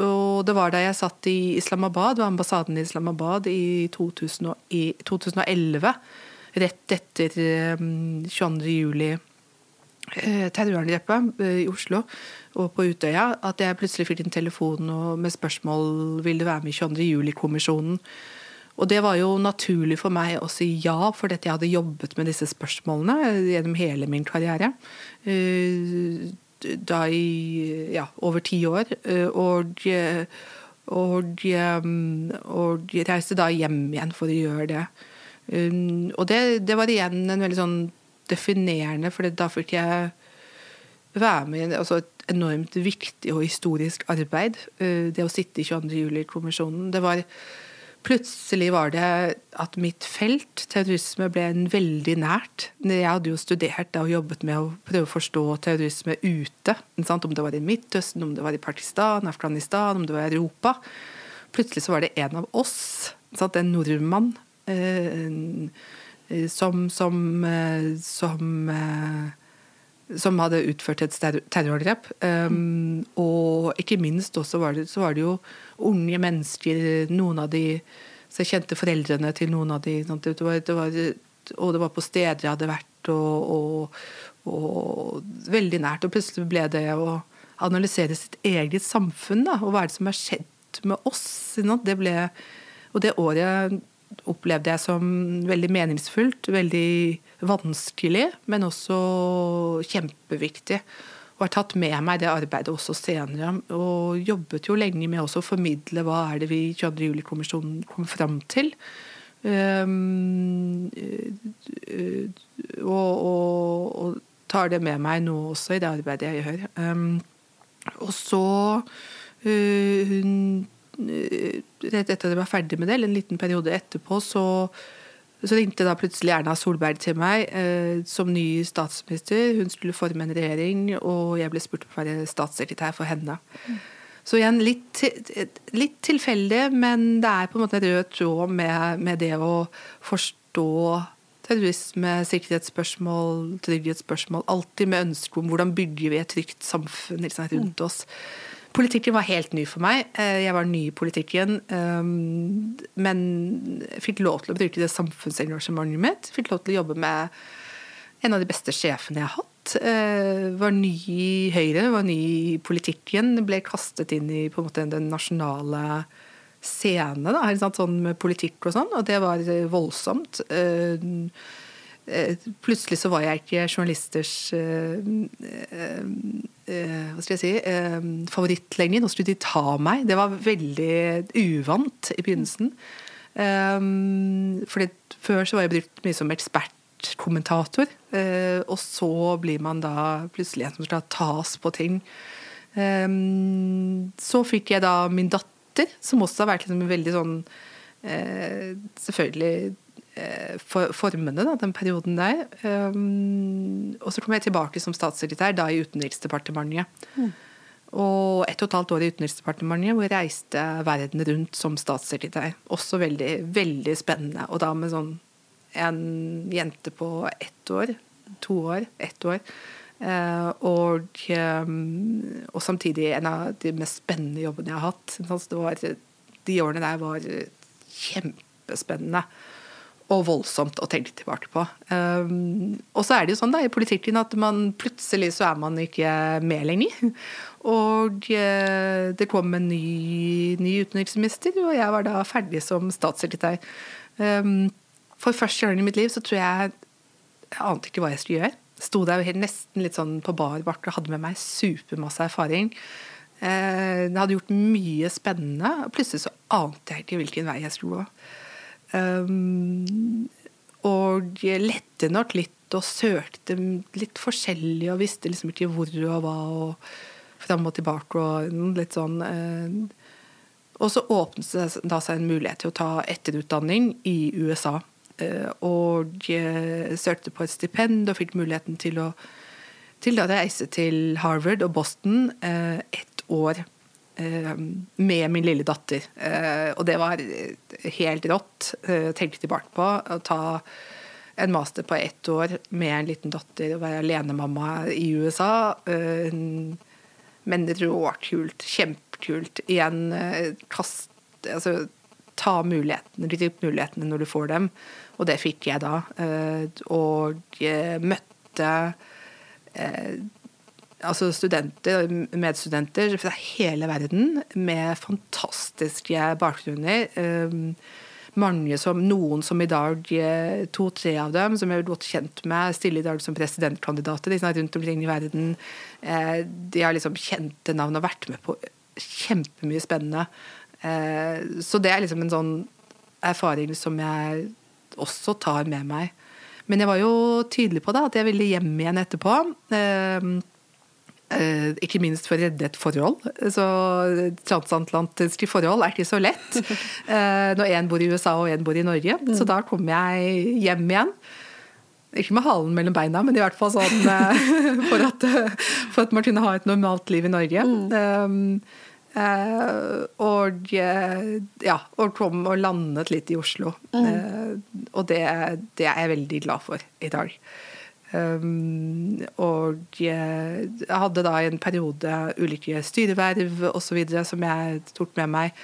Og det var da jeg satt i Islamabad, ved ambassaden i Islamabad i 2011 rett etter 22. Um, juli eh, terrorangrepet eh, i Oslo og på Utøya, at jeg plutselig fikk en telefon med spørsmål vil du være med i 22. juli-kommisjonen. Og det var jo naturlig for meg å si ja, for dette jeg hadde jobbet med disse spørsmålene gjennom hele min karriere. Eh, da i ja, over ti år. Og, og, og, og reiste da hjem igjen for å gjøre det. Um, og det, det, var igjen en veldig sånn definerende, for da fikk jeg være med i altså et enormt viktig og historisk arbeid. Uh, det å sitte i 22. juli-kommisjonen. Det var Plutselig var det at mitt felt, terrorisme, ble en veldig nært. Jeg hadde jo studert og jobbet med å prøve å forstå terrorisme ute. Om det var i Midtøsten, om det var i Pakistan, Afghanistan, om det var i Europa. Plutselig så var det en av oss, en nordmann, som, som, eh, som, som hadde utført et terrorangrep. Um, og ikke minst også var det, så var det jo unge mennesker, noen av de Så jeg kjente foreldrene til noen av de det var, det var, Og det var på steder jeg hadde vært, og, og, og, veldig nært. Og plutselig ble det å analysere sitt eget samfunn, da, og hva er det som har skjedd med oss. Det ble, og det året opplevde jeg som veldig meningsfullt, veldig vanskelig, men også kjempeviktig. Og har tatt med meg det arbeidet også senere. Og jobbet jo lenge med å formidle hva er det vi 22. juli-kommisjonen kom fram til. Um, og, og, og, tar det med meg nå også i det arbeidet jeg gjør. Um, og så uh, hun rett etter at jeg var ferdig med det, eller en liten periode etterpå, så, så ringte da plutselig Erna Solberg til meg eh, som ny statsminister. Hun skulle forme en regjering, og jeg ble spurt om å være statssekretær for henne. Mm. Så igjen litt, litt, tilfeldig, men det er på en måte en rød tråd med, med det å forstå terrorisme, sikkerhetsspørsmål, trygghetsspørsmål. Alltid med ønske om hvordan bygger vi et trygt samfunn liksom, rundt oss. Politikken var helt ny for meg. Eh, jeg var ny i politikken. Eh, men fikk lov til å bruke det samfunnsengasjementet mitt. Fikk lov til å jobbe med en av de beste sjefene jeg har hatt. Eh, var ny i Høyre, var ny i politikken. Ble kastet inn i måte den nasjonale scene, da, sånn med politikk og sånn, og det var voldsomt. Plutselig så var jeg ikke journalisters eh, eh, hva skal jeg si, favoritt lenger. Nå skulle de ta meg. Det var veldig uvant i begynnelsen. Fordi før så var jeg brukt mye som ekspertkommentator, og så blir man da plutselig en som skal tas på ting. Så fikk jeg da min datter, som også har vært liksom veldig sånn Selvfølgelig Eh, for, formene, da, den perioden der. Um, og så kom jeg tilbake som statssekretær, da i Utenriksdepartementet. Mm. Og ett og et halvt år i Utenriksdepartementet, hvor jeg reiste verden rundt som statssekretær. Også veldig, veldig spennende. Og da med sånn en jente på ett år, to år, ett år. Uh, og, um, og, samtidig en av de mest spennende jobbene jeg har hatt. Var, de årene der var kjempespennende og voldsomt å tenke tilbake på. Um, og så er det jo sånn da i politikken at man plutselig så er man ikke med lenger. Og uh, det kom en ny, ny, utenriksminister, og jeg var da ferdig som statssekretær. Um, for første gang i mitt liv så tror jeg jeg ante ikke hva jeg skulle gjøre. Sto der helt nesten litt sånn på bar bakke hadde med meg supermasse erfaring. Uh, jeg hadde gjort mye spennende, og plutselig så ante jeg ikke hvilken vei jeg skulle gå. Um, og lette nok litt og søkte litt forskjellig og visste liksom ikke hvor og hva og fram og tilbake og litt sånn. Uh, og så åpnet det da seg en mulighet til å ta etterutdanning i USA. Uh, og søkte på et stipend og fikk muligheten til å, til da reise til Harvard og Boston ett år Eh, med min lille datter. Eh, og det var helt rått. Eh, tenke tilbake på å ta en master på ett år med en liten datter og være alenemamma i USA. Men råkult. Kjempekult. Igjen kast Altså ta mulighetene, gripe mulighetene når du får dem. Og det fikk jeg da. Og møtte altså studenter, medstudenter fra hele verden med fantastiske bakgrunner. Um, mange som, Noen som i dag, eh, to-tre av dem, som jeg er godt kjent med, stiller i dag som presidentkandidater liksom, rundt omkring i verden. Eh, de har liksom kjente navn og vært med på kjempemye spennende. Eh, så det er liksom en sånn erfaring som jeg også tar med meg. Men jeg var jo tydelig på det, at jeg ville hjem igjen etterpå. Eh, ikke minst for å redde et forhold. Så transatlantiske forhold er ikke så lett eh, når én bor i USA og én bor i Norge. Mm. Så da kom jeg hjem igjen. Ikke med halen mellom beina, men i hvert fall sånn eh, for at, for at man kunne ha et normalt liv i Norge. Mm. Uh, og ja, og kom og landet litt i Oslo. Mm. Uh, og det, det, er jeg veldig glad for i dag. Um, og jeg hadde da i en periode ulike styreverv osv. som jeg tok med meg.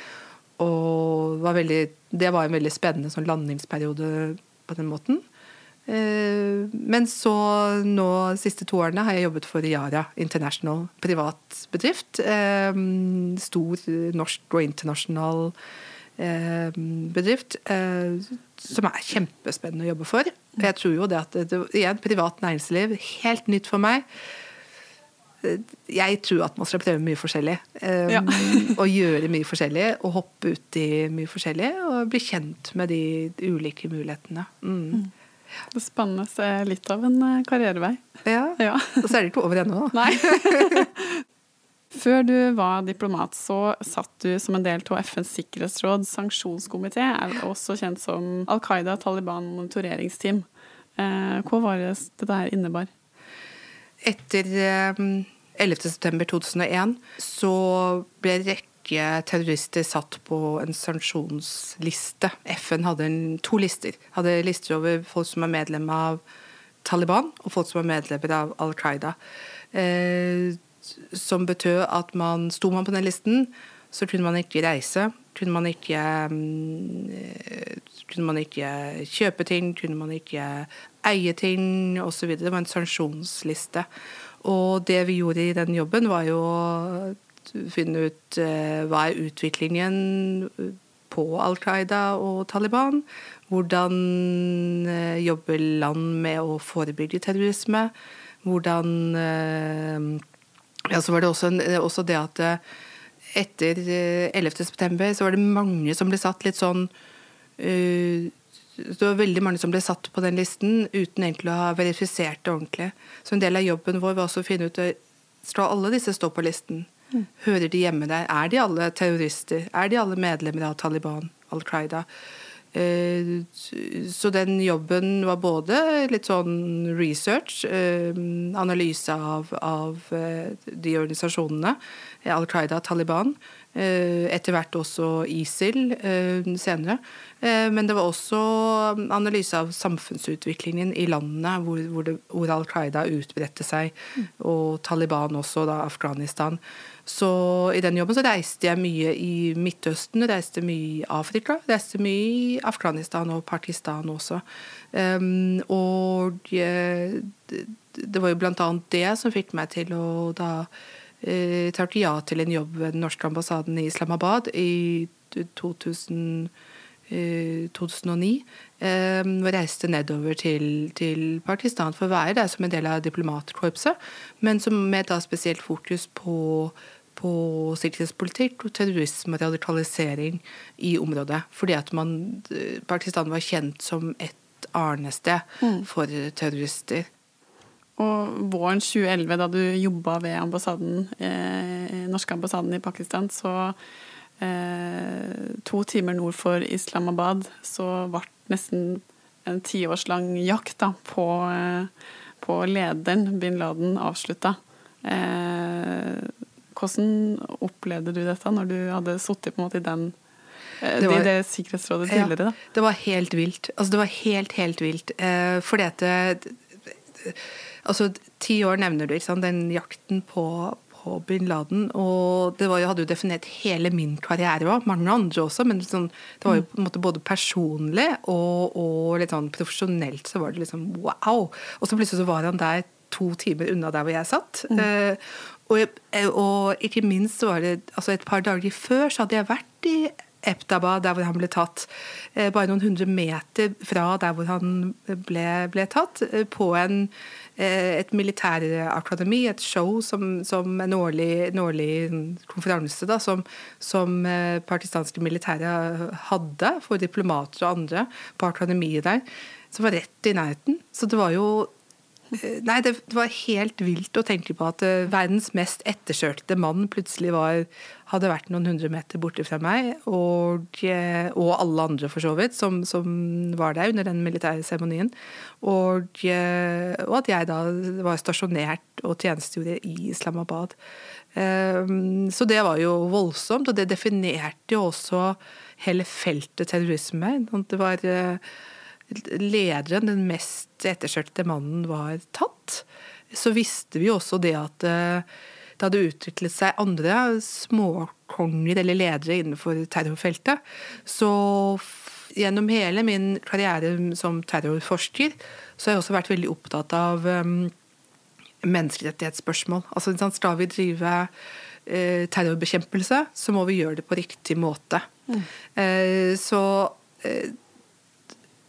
Og var veldig, det var en veldig spennende sånn landingsperiode på den måten. Uh, men så nå siste to årene har jeg jobbet for Yara International, privat bedrift. Um, stor norsk og internasjonal uh, bedrift. Uh, som er kjempespennende å jobbe for. Jeg tror jo det at det, igjen, privat næringsliv, helt nytt for meg. Jeg tror at man skal prøve mye forskjellig. Um, ja. og gjøre mye forskjellig. Og hoppe ut i mye forskjellig. Og bli kjent med de, ulike mulighetene. Mm. mm. Det spennende er litt av en eh, karrierevei. Ja. ja. Og så er det ikke over ennå. Nei. Før du var diplomat, så satt du som en del av FNs sikkerhetsråds sanksjonskomité, også kjent som Al Qaida Taliban monitoreringsteam. Eh, hva var det dette her innebar? Etter 11.9.2001 eh, så ble en rekke terrorister satt på en sanksjonsliste. FN hadde to lister. Hadde lister over folk som er medlem av Taliban, og folk som er medlemmer av Al Qaida. Eh, som betød at man sto man på den listen, så kunne man ikke reise. Kunne man ikke, mm, kunne man ikke kjøpe ting, kunne man ikke eie ting osv. Det var en sanksjonsliste. Og det vi gjorde i den jobben, var jo å finne ut uh, hva er utviklingen på Al Qaida og Taliban. Hvordan uh, jobber land med å forebygge terrorisme. Hvordan ja, så var det også, også det at eh, etter 11.9. september så var det mange som ble satt litt sånn uh, Det var veldig mange som ble satt på den listen uten egentlig å ha verifisert det ordentlig. Så en del av jobben vår var også å finne ut Skal alle disse stå på listen? Mm. Hører de hjemme der? Er de alle terrorister? Er de alle medlemmer av Taliban? Al Qaida? Eh, så den jobben var både litt sånn research, eh, analyse av, av eh, de organisasjonene, Al Qaida, Taliban, etter hvert også ISIL senere. Men det var også analyse av samfunnsutviklingen i landene hvor, hvor, hvor Al Qaida utbredte seg, og Taliban også, da Afghanistan. Så i den jobben så reiste jeg mye i Midtøsten, reiste mye i Afrika, reiste mye i Afghanistan og Pakistan også. Um, og jeg, det var jo blant annet det som fikk meg til å da eh, takke ja til en jobb ved den norske ambassaden i Islamabad i 2000. 2009 eh, og reiste nedover til, til, Pakistan for å være der som en del av diplomatkorpset, men som med da spesielt fokus på på sikkerhetspolitikk og terrorisme og radikalisering i området. Fordi at man, Pakistan var kjent som et arnested mm. for terrorister. Og våren 2011, da du jobba ved ambassaden, eh, norske ambassaden i Pakistan, så eh, to timer nord for Islamabad, så ble nesten en tiårslang jakt da, på, eh, på lederen bin Laden avslutta. Eh, hvordan opplevde du dette når du hadde sittet i den eh, det, var, det Sikkerhetsrådet tidligere? Ja, det var helt vilt. Altså, det var helt, helt vilt. Eh, fordi at det, Altså, ti år nevner du, den jakten på, på bin Laden. Og det var, jeg hadde jo definert hele min karriere òg, mange andre også. Men sånn, det var jo på en måte både personlig og, og litt sånn profesjonelt så var det liksom wow. Og så plutselig så var han der to timer unna der hvor jeg satt. Mm. Uh, og, og, ikke minst var det altså et par dager før så hadde jeg vært i Eptaba, der hvor han ble tatt. Eh, bare noen hundre meter fra der hvor han ble, ble tatt. Eh, på en, eh, et militærakademi, et show som, som en, årlig, en, årlig, konferanse da, som, som partistanske militære hadde for diplomater og andre på akademiet der. Som var rett i nærheten. Så det var jo Eh, nei, det, var helt vilt å tenke på at uh, verdens mest ettersøkte mann plutselig var, hadde vært noen hundre meter borte fra meg, og, uh, og alle andre for så vidt, som, som, var der under den militære seremonien. Og, og, at jeg da var stasjonert og tjenestegjorde i Islamabad. så det var jo voldsomt, og det definerte jo også hele feltet terrorisme. Det var lederen, den mest ettersøkte mannen, var tatt, så visste vi også det at eh, det hadde utviklet seg andre småkonger eller ledere innenfor terrorfeltet. Så gjennom hele min karriere som terrorforsker så har jeg også vært veldig opptatt av um, menneskerettighetsspørsmål. Altså, skal vi drive uh, terrorbekjempelse, så må vi gjøre det på riktig måte. Mm. Uh, så uh,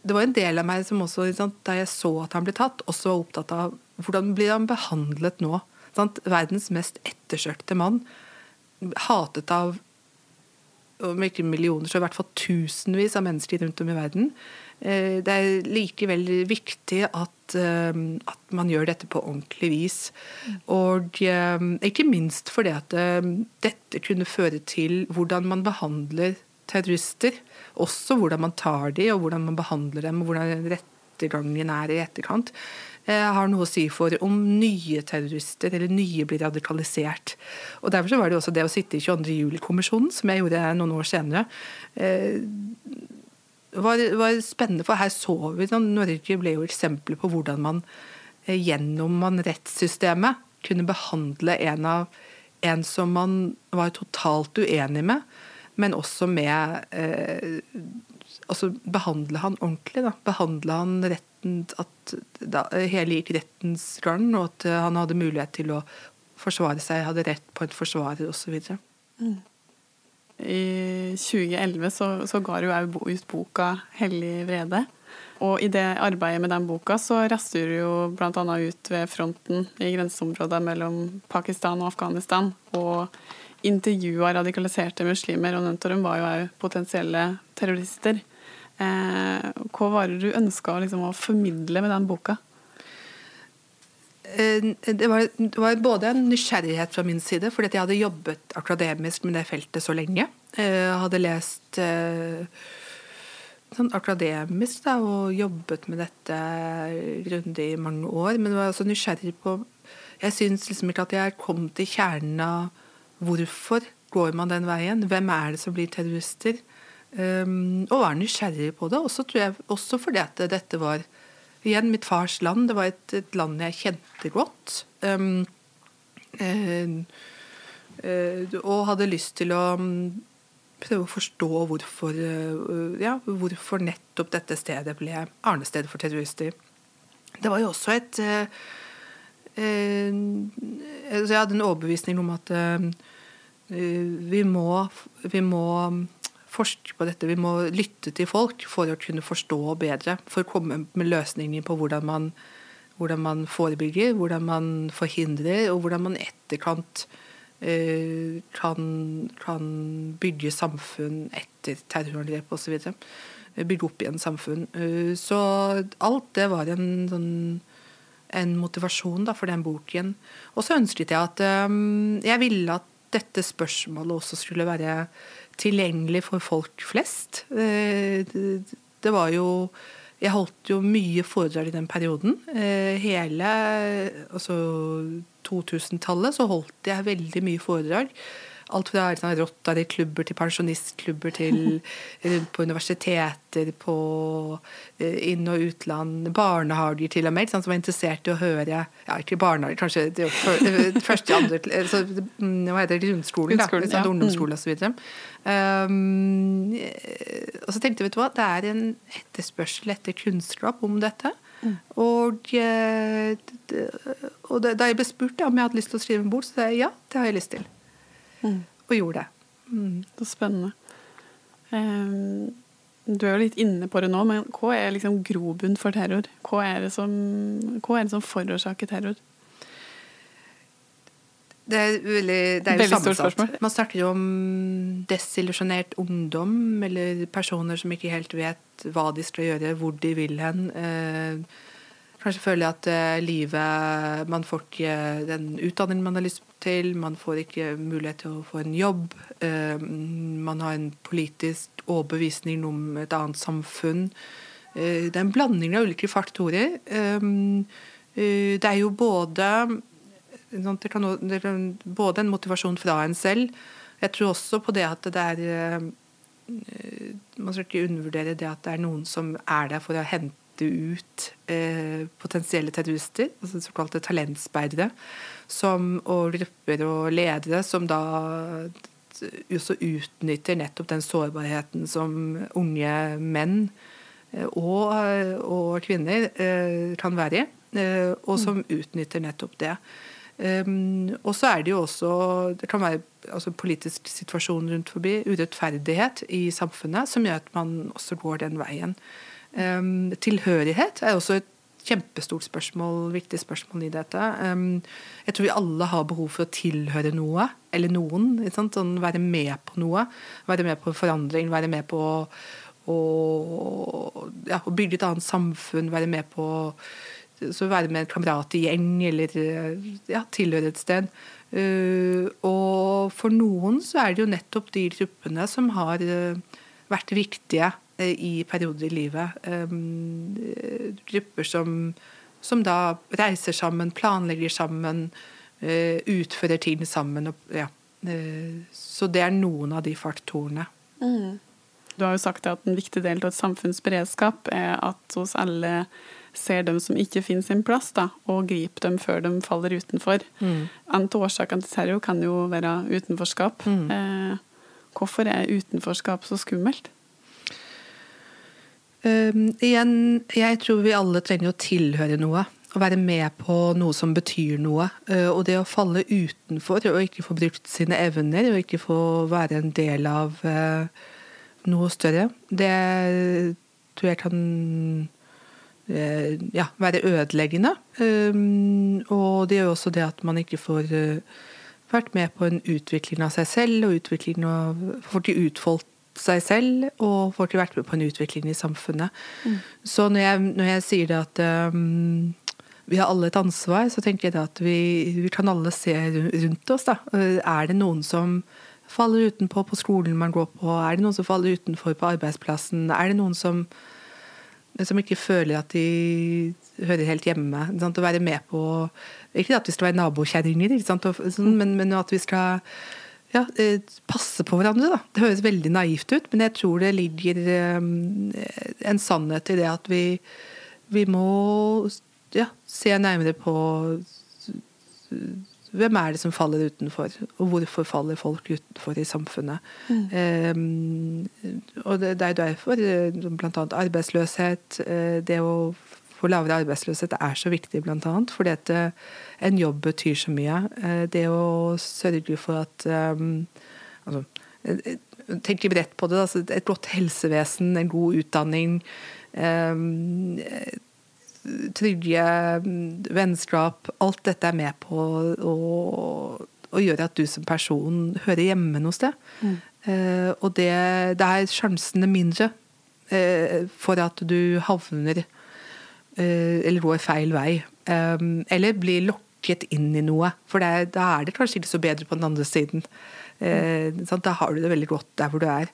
det var en del av meg som også, da jeg så at han ble tatt, også var opptatt av hvordan blir han behandlet nå. Sant? Verdens mest ettersøkte mann. Hatet av om ikke millioner, så i hvert fall tusenvis av mennesker rundt om i verden. Eh, det er likevel viktig at, eh, at man gjør dette på ordentlig vis. Og eh, ikke minst fordi at dette kunne føre til hvordan man behandler terrorister. Også hvordan man tar dem, og hvordan man behandler dem, og hvordan rettergangen er i etterkant. Eh, har noe å si for om nye terrorister eller nye blir radikalisert. Og Derfor så var det også det å sitte i 22. juli-kommisjonen, som jeg gjorde noen år senere, eh, var, var spennende. For her så vi Norge ble jo eksempler på hvordan man eh, gjennom man rettssystemet kunne behandle en, av, en som man var totalt uenig med, men også med eh, altså Behandle han ordentlig. da, Behandle han retten at da, hele gikk rettens gang, og at han hadde mulighet til å forsvare seg, hadde rett på en forsvarer osv. Mm. I 2011 så, så ga du òg ut boka 'Hellig vrede'. Og i det arbeidet med den boka så raster du jo bl.a. ut ved fronten i grenseområdet mellom Pakistan og Afghanistan. Og intervjua radikaliserte muslimer, og Nentorum var jo òg potensielle terrorister. Eh, hva var det du ønska liksom, å formidle med den boka? Eh, det var, det var, både en nysgjerrighet fra min side, fordi jeg hadde jobbet akademisk med det feltet så lenge. Eh, jeg hadde lest sånn akademisk da, og jobbet med dette grundig i mange år. Men var også nysgjerrig på Jeg syns liksom ikke at jeg kom til kjernen av hvorfor går man den veien. Hvem er det som blir terrorister? Um, og var nysgjerrig på det. Også, jeg, også fordi at dette var igjen mitt fars land. Det var et, et land jeg kjente godt. Um, uh, uh, og hadde lyst til å um, prøve å forstå hvorfor, uh, ja, hvorfor nettopp dette stedet ble arnested for terrorister. Det var jo også et Jeg hadde en overbevisning om at vi må, vi må forske på dette. Vi må lytte til folk for å kunne forstå bedre. For å komme med løsninger på hvordan man, hvordan man forebygger, hvordan man forhindrer, og hvordan man etterkant eh, kan, kan, bygge samfunn etter terrorangrep osv. Bygge opp igjen samfunn. Eh, så alt det var en sånn en motivasjon da, for den boken. Og så ønsket jeg at jeg ville at dette spørsmålet også skulle være tilgjengelig for folk flest. Eh, det var jo Jeg holdt jo mye foredrag i den perioden. Eh, hele altså 2000-tallet så holdt jeg veldig mye foredrag Alt fra sånn, Rotary-klubber til pensjonistklubber til rundt på universiteter, på eh, inn- og utland, barnehager til og med, sånn, som var interessert i å høre Ja, ikke barnehager, kanskje det eh, første, andre så, mm, Hva heter det? Grunnskolen, da. Sånn, ja. Ungdomsskole osv. Um, og så tenkte vi, hva, det er en etterspørsel etter kunnskap om dette. Mm. Og, eh, og da jeg ble spurt om jeg hadde lyst til å skrive en bok, så sa jeg ja, det har jeg lyst til. Mm. Og gjorde det. Mm. Så spennende. Um, du er jo litt inne på det nå, men hva er liksom grobunn for terror? Hva er det som, hva er det som forårsaker terror? Det er, veldig, det er jo sammensatt. Man snakker jo om desillusjonert ungdom, eller personer som ikke helt vet hva de skal gjøre, hvor de vil hen. Eh, Kanskje føler jeg at uh, livet Man får ikke den utdanningen man har lyst til. Man får ikke mulighet til å få en jobb. Uh, man har en politisk overbevisning om et annet samfunn. Det er en blanding av ulike faktorer. det er jo både kan, det kan, både en motivasjon fra en selv. Jeg tror også på det at det er Man skal ikke undervurdere det at det er noen som er der for å hente hente ut eh, potensielle terrorister, altså såkalte talentspeidere, og grupper og ledere som da også utnytter nettopp den sårbarheten som unge menn eh, og, og, kvinner eh, kan være i, eh, og som utnytter nettopp det. Um, og så er det jo også Det kan være altså, politisk situasjon rundt forbi, urettferdighet i samfunnet, som gjør at man også går den veien. Um, tilhørighet er også et kjempestort spørsmål, viktig spørsmål i dette. Um, jeg tror vi alle har behov for å tilhøre noe, eller noen. Sånn, være med på noe. Være med på forandring, være med på å, ja, bygge et annet samfunn, være med på så være med en kamerat i gjeng, eller ja, tilhøre et sted. Uh, og for noen så er det jo nettopp de gruppene som har uh, vært viktige i perioder i livet. Grupper som, som da reiser sammen, planlegger sammen, eh, utfører ting sammen. Ja. Eh, så det er noen av de faktorene. Mm. Du har jo sagt at en viktig del av et samfunns beredskap er at hos alle ser dem som ikke finner sin plass, da, og griper dem før de faller utenfor. Mm. En av årsakene til terror kan jo være utenforskap. Mm. Eh, hvorfor er utenforskap så skummelt? Um, igjen, jeg tror vi alle trenger å tilhøre noe. Å være med på noe som betyr noe. Uh, og det å falle utenfor og ikke få brukt sine evner, og ikke få være en del av uh, noe større, det tror jeg kan uh, ja, være ødeleggende. Um, og det gjør også det at man ikke får vært med på en utvikling av seg selv, og utvikling av, får utfoldt seg selv og får ikke vært med på en utvikling i samfunnet. Mm. Så når jeg, når jeg, sier det at um, vi har alle et ansvar, så tenker jeg at vi, vi kan alle se rundt oss. Da. Er det noen som, faller utenpå på skolen man går på? Er det noen som faller utenfor på arbeidsplassen? Er det noen som, som ikke føler at de hører helt hjemme? Å være med på Ikke at vi skal være nabokjerringer, sånn, men, men, at vi skal ja, eh, passe på hverandre. Da. Det høres veldig naivt ut, men jeg tror det ligger um, en sannhet i det at vi, vi må ja, se nærmere på hvem er det som faller utenfor, og hvorfor faller folk utenfor i samfunnet. Mm. Um, og det, det er derfor eh, bl.a. arbeidsløshet, eh, det å få lavere arbeidsløshet er så viktig, bl.a. fordi at eh, en jobb betyr så mye. Det å sørge for at um, altså, Tenk bredt på det. Altså, et godt helsevesen, en god utdanning. Trygge mm, vennskap Alt dette er med på å, å gjøre at du som person hører hjemme noe sted. Mm. Og det, det er sjansene mindre for at du havner eller går feil vei. Um, eller blir lokket inn i noe. For det, da er det kanskje ikke så bedre på den andre siden. Mm. Da har du det veldig godt der hvor du er.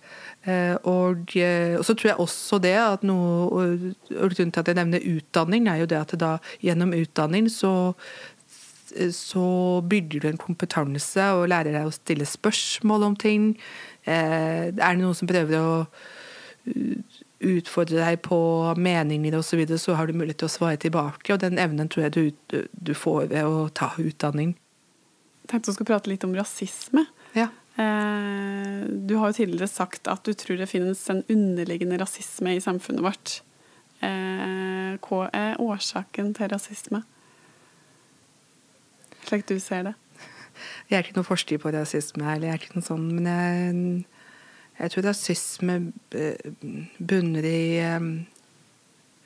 Eh, og, eh, og, så tror jeg også det at noe og Grunnen til at jeg nevner utdanning, er jo det at da gjennom utdanning så, så bygger du en kompetanse og lærer deg å stille spørsmål om ting. Eh, er det noen som prøver å utfordre deg på meninger osv., så, videre, så har du mulighet til å svare tilbake. Og den evnen tror jeg du, du får ved å ta utdanning. Jeg tenkte vi skulle prate litt om rasisme. Ja. Eh, du har jo tidligere sagt at du tror det finnes en underliggende rasisme i samfunnet vårt. Eh, hva er årsaken til rasisme, slik du ser det? Jeg er ikke noen forsker på rasisme, eller jeg er ikke noe sånn, men jeg, jeg tror rasisme bunner i um,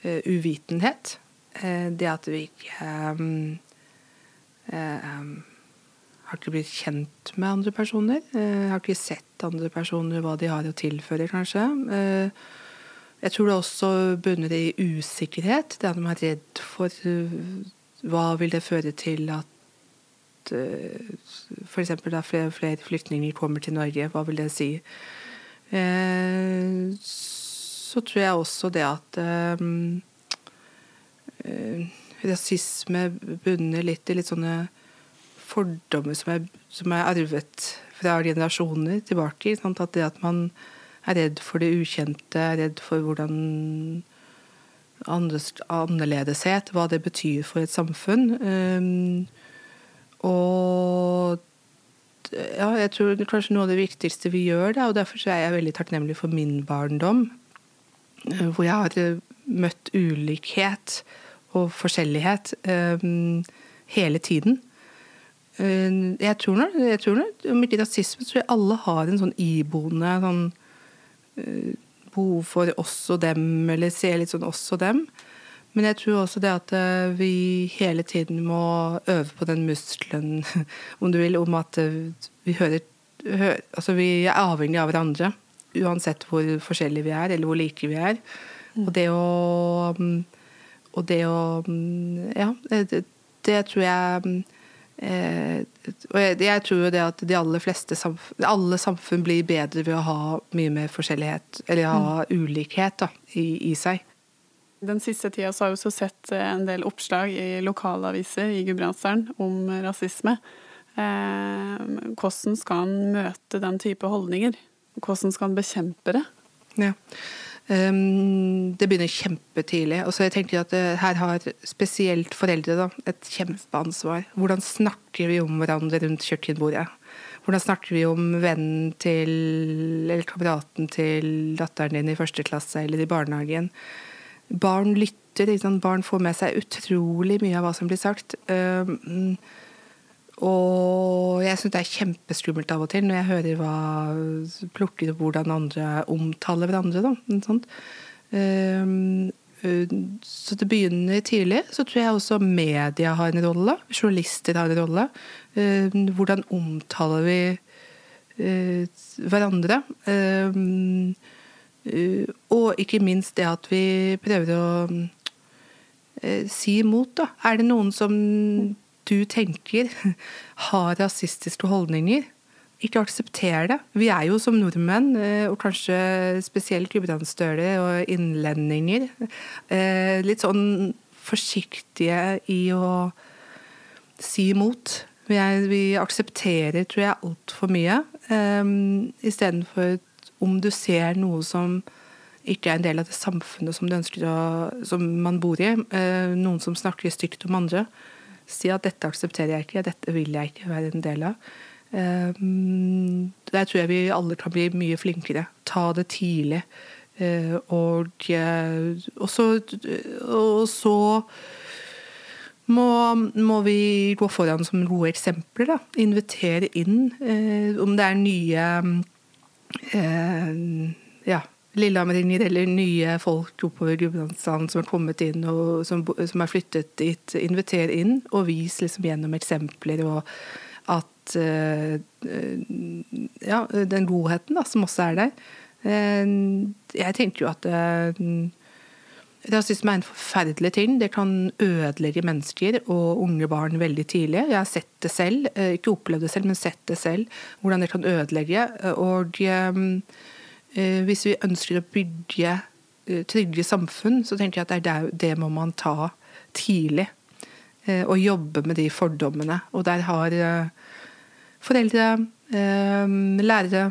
uvitenhet. Det at vi ikke har ikke blitt kjent med andre personer. Eh, har ikke sett andre personer, hva de har å tilføre, kanskje. Eh, jeg tror det også bunner i usikkerhet. Det at man er redd for eh, hva vil det føre til at f.eks. da flere flyktninger kommer til Norge. Hva vil det si? Så tror jeg også det at rasisme bunner litt i litt sånne fordommer som er, som er arvet fra generasjoner tilbake. Sant? At det at man er redd for det ukjente, er redd for hvordan andres, annerledeshet, hva det betyr for et samfunn. Um, og ja, jeg tror kanskje noe av det viktigste vi gjør, da, og derfor er jeg veldig takknemlig for min barndom, eh, hvor jeg har eh, møtt ulikhet og forskjellighet um, hele tiden. Jeg tror nok, jeg tror nok om ikke rasisme, tror jeg alle har en sånn iboende sånn, uh, behov for oss og dem, eller se litt sånn oss og dem. Men jeg tror også det at uh, vi hele tiden må øve på den muskelen, om du vil, om at uh, vi hører, hø, Altså vi er avhengig av hverandre. Uansett hvor forskjellige vi er, eller hvor like vi er. Mm. Og det å um, Og det å um, Ja, det, det tror jeg Eh, og jeg, jeg, tror jo det at de aller fleste samfunn, alle samfunn blir bedre ved å ha mye mer forskjellighet, eller ha mm. ulikhet da, i, i, seg. Den siste tida har vi også sett eh, en del oppslag i lokalaviser i Gudbrandsdalen om rasisme. Eh, hvordan skal en møte den type holdninger? Hvordan skal en bekjempe det? Ja. Um, det begynner kjempetidlig. Og så jeg tenker at det, her har spesielt foreldre da, et kjempeansvar. Hvordan snakker vi om hverandre rundt kjøkkenbordet? Hvordan snakker vi om vennen til eller kameraten til datteren din i første klasse eller i barnehagen? Barn lytter. Liksom. Barn får med seg utrolig mye av hva som blir sagt. Um, og jeg syns det er kjempeskummelt av og til når jeg hører hva plukker hvordan andre omtaler hverandre. Um, så det begynner tidlig. Så tror jeg også media har en rolle. Journalister har en rolle. Um, hvordan omtaler vi uh, hverandre? Um, og ikke minst det at vi prøver å uh, si imot. Da. Er det noen som du tenker har rasistiske holdninger, ikke aksepter det. Vi er jo som nordmenn, eh, og kanskje spesielt gudbrandsdøler og innlendinger, eh, litt sånn forsiktige i å si imot. Vi, er, vi aksepterer, tror jeg, altfor mye. Um, Istedenfor om du ser noe som ikke er en del av det samfunnet som, å, som man bor i, uh, noen som snakker stygt om andre, si at 'dette aksepterer jeg ikke', 'dette vil jeg ikke være en del av'. Um, der tror jeg vi alle kan bli mye flinkere. Ta det tidlig. Uh, og, og, så, og så må, må, vi gå foran som gode eksempler. Da. Invitere inn eh, om det er nye eh, ja, det, eller nye folk oppover Gudbrandsdalen som har kommet inn og som, som har flyttet dit. Inviter inn og vis liksom gjennom eksempler og at eh, Ja, den godheten da, som også er der. Eh, jeg tenker jo at Rasisme er en forferdelig ting. Det kan ødelegge mennesker og unge barn veldig tidlig. Jeg har sett det selv, eh, ikke opplevd det selv, men sett det selv, hvordan det kan ødelegge. Og um, hvis vi ønsker å bygge trygge samfunn, så tenker jeg at det, er det, må man ta tidlig. Og jobbe med de fordommene. Og der har foreldre, lærere,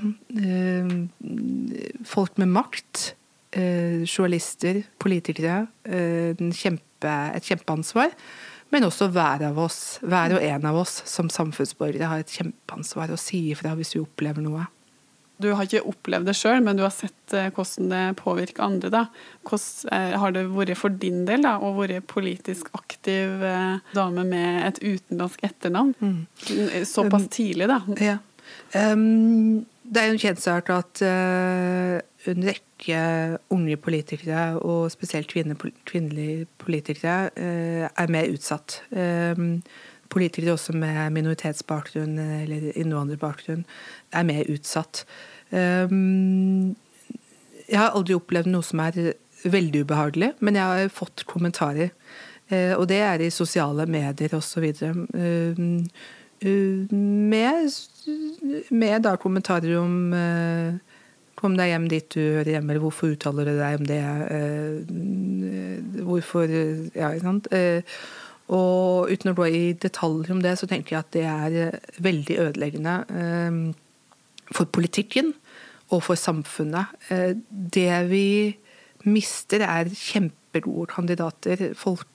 folk med makt eh, journalister, politikere, eh, kjempe, et kjempeansvar. Men også hver av oss, hver og en av oss som samfunnsborgere har et kjempeansvar å si ifra hvis vi opplever noe. Du har ikke opplevd det sjøl, men du har sett eh, hvordan det påvirker andre. Da. Hvordan eh, har det vært for din del da, å være politisk aktiv eh, dame med et utenlandsk etternavn? Mm. Såpass um, tidlig, da. Ja. Um, det er jo en kjensgjerning at uh, en rekke unge politikere, og spesielt kvinnelige politikere, uh, er mer utsatt. Um, politikere også med minoritetsbakgrunn eller innvandrerbakgrunn er mer utsatt. Um, jeg har aldri opplevd noe som er veldig ubehagelig, men jeg har fått kommentarer. Og det er i sosiale medier osv. Med, med da kommentarer om Kom deg hjem dit du hører hjemme, eller hvorfor uttaler du deg om det? Eh, hvorfor Ja, ikke sant. Eh, og uten å gå i detaljer om det, så tenker jeg at det er veldig ødeleggende for politikken og for samfunnet. Det vi mister, er kjempegode kandidater. Folk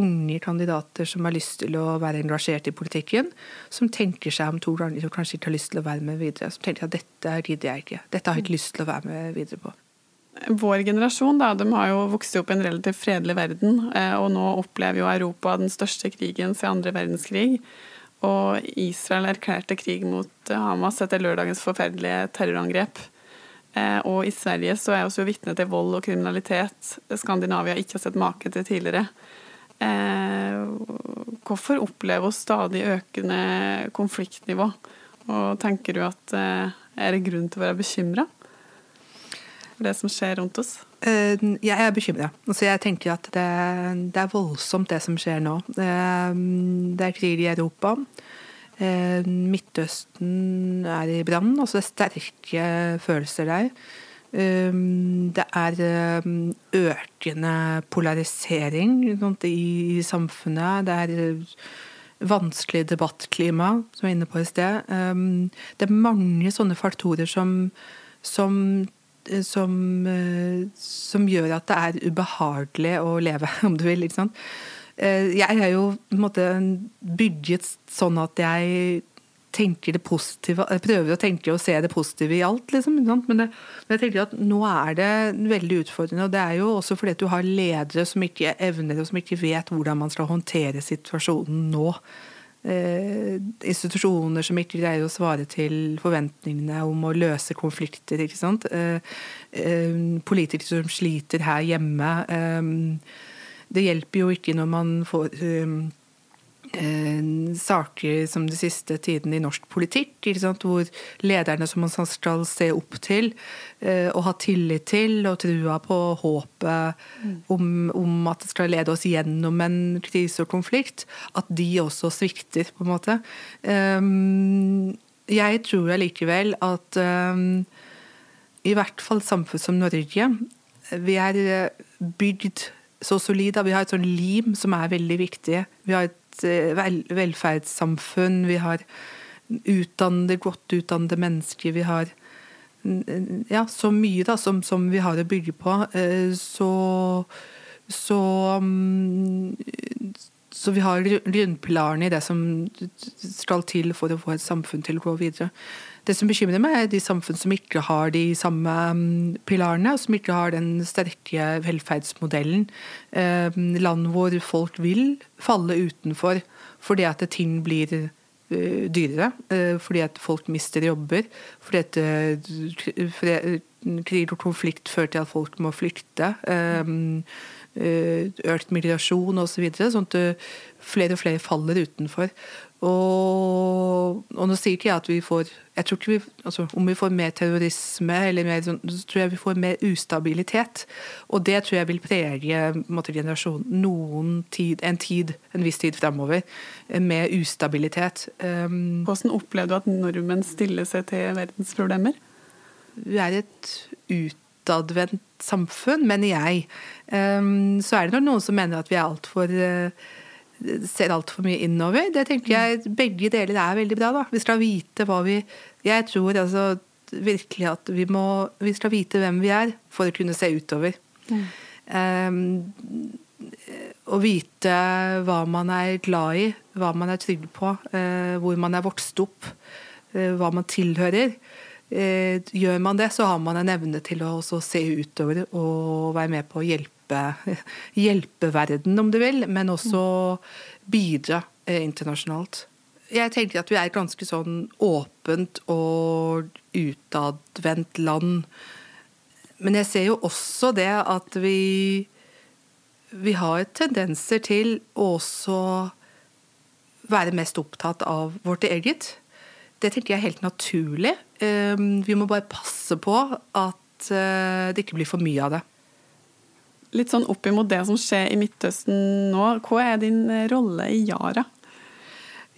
unge kandidater som har lyst til å være engasjert i politikken, som tenker seg om to ganger og kanskje ikke har lyst til å være med videre. Som tenker at dette gidder jeg ikke. Dette har jeg ikke lyst til å være med videre på. Vår generasjon da, de har jo vokst opp i en relativt fredelig verden, eh, og nå opplever jo Europa den største krigen siden andre verdenskrig. Og Israel erklærte krig mot Hamas etter lørdagens forferdelige terrorangrep. Eh, og i Sverige så er vi også vitne til vold og kriminalitet Skandinavia ikke har sett make til tidligere. Eh, hvorfor opplever vi stadig økende konfliktnivå? Og tenker du at eh, er det grunn til å være bekymra for det som skjer rundt oss? Eh, jeg er bekymra. Altså jeg tenker at det, det, er voldsomt, det som skjer nå. Det, er krig i Europa. Midtøsten er i brann. Altså det er sterke følelser der. Ehm, det er ehm, økende polarisering i samfunnet. Det er eh, vanskelig debattklima, som jeg var inne på i sted. Ehm, det er mange sånne faktorer som, som, eh, som, eh, som gjør at det er ubehagelig å leve, om du vil. Jeg er jo på en måte bygget sånn at jeg tenker det positive, jeg prøver å tenke og se det positive i alt, liksom. Men, det, men, jeg tenker at nå er det veldig utfordrende. Og det er jo også fordi at du har ledere som ikke evner og som ikke vet hvordan man skal håndtere situasjonen nå. Eh, institusjoner som ikke greier å svare til forventningene om å løse konflikter. ikke sant? Eh, eh, politikere som sliter her hjemme. Eh, det hjelper jo ikke når man får eh, saker som de siste tiden i norsk politikk, hvor lederne som man skal se opp til eh, og ha tillit til og trua på håpet om, om, at det skal lede oss gjennom en krise og konflikt, at de også svikter, på en måte. Um, jeg tror allikevel at i hvert fall samfunn som Norge, vi er eh, bygd så solid. Vi har et sånn lim som er veldig viktig. Vi har et vel velferdssamfunn. Vi har utdannede, godt utdannede mennesker. Vi har ja, så mye da, som, som, vi har å bygge på. Uh, så så um, så vi har grunnpilarene i det som skal til for å få et samfunn til å gå videre. Det som bekymrer meg, er de samfunn som ikke har de samme mm, pilarene, og som ikke har den sterke velferdsmodellen. Eh, land hvor folk vil falle utenfor fordi at ting blir eh, dyrere. Eh, fordi at folk mister jobber. Fordi at krig og konflikt fører til at folk må flykte. Økt migrasjon osv. Så videre, sånn at flere og flere faller utenfor. Og, og, nå sier ikke jeg at vi får jeg tror ikke vi, altså, Om vi får mer terrorisme, eller mer, sånn, så tror jeg vi får mer ustabilitet. Og det tror jeg vil prege måtte, generasjonen noen tid, en tid, en viss tid framover. Med ustabilitet. Um, Hvordan opplevde du at nordmenn stiller seg til verdens problemer? Vi er et utadvendt samfunn, mener jeg. Um, så er det noen som mener at vi er alt for ser altfor mye innover. Det tenker jeg Begge deler er veldig bra. da. Vi skal vite hva vi Jeg tror altså virkelig at vi må Vi skal vite hvem vi er for å kunne se utover. Mm. Um, å vite hva man er glad i, hva man er trygg på, uh, hvor man er vokst opp, uh, hva man tilhører. Uh, gjør man det, så har man en evne til å se utover og være med på å hjelpe, hjelpe verden, om du vil, men også bidra eh, internasjonalt. Jeg tenker at vi er et ganske sånn åpent og utadvendt land. Men jeg ser jo også det at vi, vi har tendenser til å også være mest opptatt av vårt eget. Det tenker jeg er helt naturlig. Ehm, vi må bare passe på at eh, det ikke blir for mye av det litt sånn opp imot det som skjer i Midtøsten nå, hva er din eh, rolle i Yara?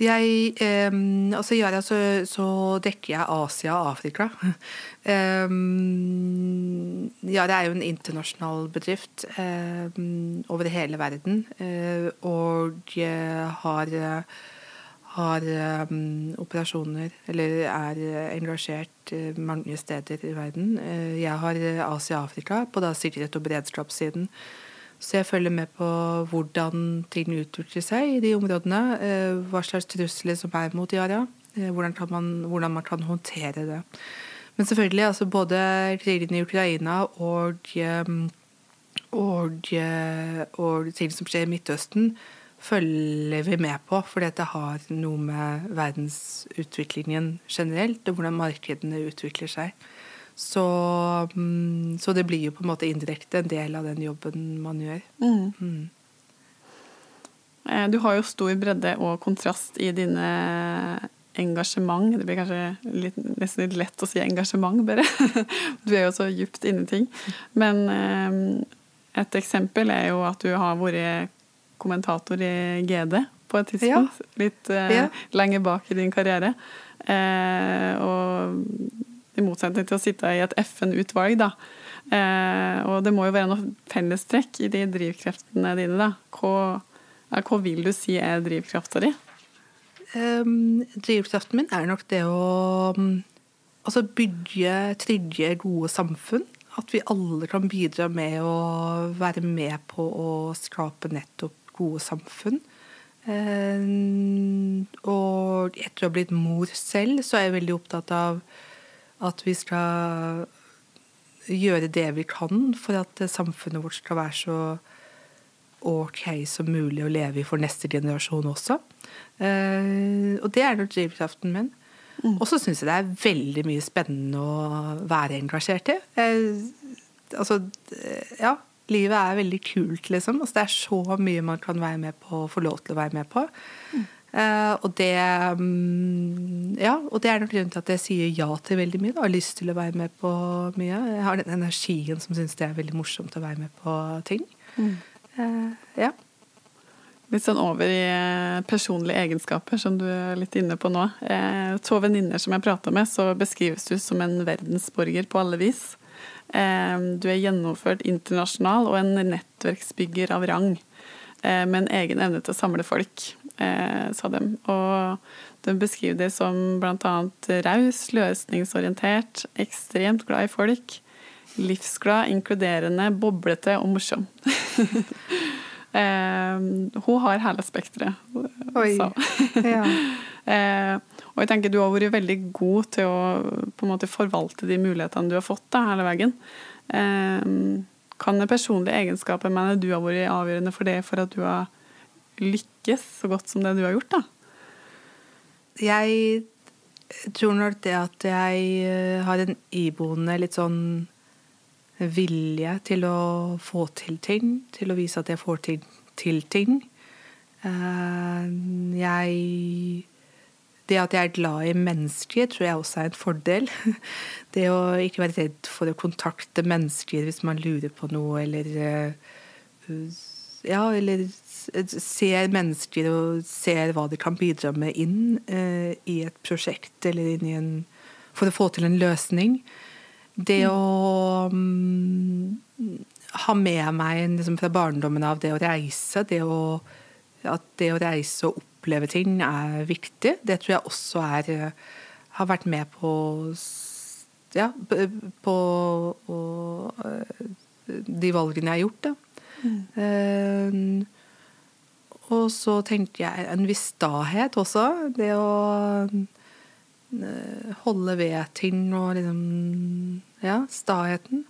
Jeg, eh, altså I Yara så, så, dekker jeg Asia og Afrika. eh, Yara er jo en internasjonal bedrift eh, over hele verden. Eh, og har har um, operasjoner, eller er engasjert uh, mange steder i verden. Jeg har Asia-Afrika på da sikkerhet- og beredskapssiden. Så jeg følger med på hvordan ting utvikler seg i de områdene. Hva slags trusler som er mot Yara. Hvordan, man, hvordan, man, kan håndtere det. Men selvfølgelig, altså både krigen i Ukraina og, og, og ting som skjer i Midtøsten, følger vi med på, fordi det har noe med verdensutviklingen generelt, og hvordan markedene utvikler seg. Så, mm, så, det blir jo på en måte indirekte en del av den jobben man gjør. Mm. Mm. Eh, du har jo stor bredde og kontrast i dine engasjement. Det blir kanskje litt, nesten litt lett å si engasjement, bare. Du er jo så djupt inni ting. Men eh, et eksempel er jo at du har vært kommentator i GD på et tidspunkt. Ja. Litt eh, ja. lenger bak i din karriere. Eh, og i motsetning til å sitte i et FN-utvalg, da. Eh, og det må jo være noe fellestrekk i de drivkreftene dine, da. Hva, hva vil du si er drivkrafta di? Um, drivkraften min er nok det å um, altså bygge trygge, gode samfunn. At vi alle kan bidra med å være med på å skape nettopp gode samfunn. Eh, og etter å ha blitt mor selv, så er jeg veldig opptatt av at vi skal gjøre det vi kan for at samfunnet vårt skal være så ok som mulig å leve i for neste generasjon også. Eh, og det er nok drivkraften min. Mm. Og så syns jeg det er veldig mye spennende å være engasjert i. altså, ja, livet er veldig kult, liksom. Altså, det er så mye man kan være med på, og få lov til å være med på. Mm. Uh, og det um, Ja, og det er nok grunnen til at jeg sier ja til veldig mye. Da. har lyst til å være med på mye. Jeg har den energien som syns det er veldig morsomt å være med på ting. Mm. Uh, ja. Litt sånn over i eh, personlige egenskaper, som du er litt inne på nå. Eh, to venninner som jeg prata med, så beskrives du som en verdensborger på alle vis. Eh, du er gjennomført internasjonal og en nettverksbygger av rang. Eh, med en egen evne til å samle folk, eh, sa de. Og de beskriver deg som bl.a. raus, løsningsorientert, ekstremt glad i folk, livsglad, inkluderende, boblete og morsom. Eh, hun har hele spekteret. Oi. Ja. eh, og jeg tenker du har vært veldig god til å på en måte forvalte de mulighetene du har fått da, hele veien. Eh, kan personlige egenskaper mener du har vært avgjørende for det for at du har lykkes så godt som det du har gjort? da? Jeg tror nok det at jeg eh, har en iboende litt sånn vilje til å få til ting. Til å vise at jeg får til, til ting. Eh, jeg Det at jeg er glad i mennesker, tror jeg også er en fordel. Det å ikke være redd for å kontakte mennesker hvis man lurer på noe, eller eh, Ja, eller ser mennesker og ser hva de kan bidra med inn uh, i et prosjekt eller inn i en For å få til en løsning. Det å um, ha med meg liksom, fra barndommen av det å reise, det å, at det å reise og oppleve ting er viktig, det tror jeg også er uh, har vært med på ja, på og, uh, de valgene jeg har gjort. Da. Mm. Og så tenkte jeg en viss stahet også. Det å uh, holde ved ting og liksom Ja, staheten.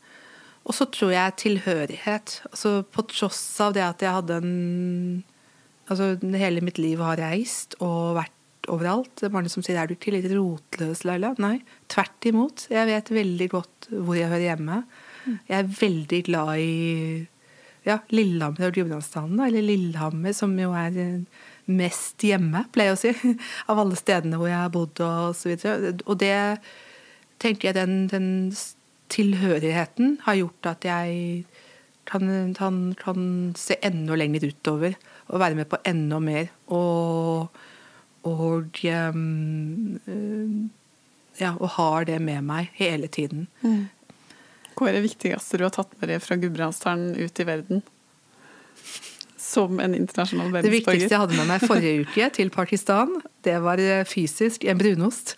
Og så tror jeg tilhørighet. Altså på tross av det at jeg hadde en Altså hele mitt liv har reist og vært overalt. Det er mange som sier 'er du ikke litt rotløs, Laila'? Nei, tvert imot. Jeg vet veldig godt hvor jeg hører hjemme. Mm. Jeg er veldig glad i ja, Lillehammer og Gudbrandsdalen, eller Lillehammer, som jo er eh, mest hjemme, pleier jeg å si, av alle stedene hvor jeg har bodd og så videre. Og det tenker jeg den, den tilhørigheten har gjort at jeg kan, kan, kan, se enda lenger utover og være med på enda mer. Og, og um, ja, og har det med meg hele tiden. Mm. Hva er det viktigste du har tatt med deg fra Gudbrandsdalen ut i verden? Som en internasjonal verdensborger? Det viktigste jeg hadde med meg forrige uke til Pakistan, det var eh, fysisk en brunost.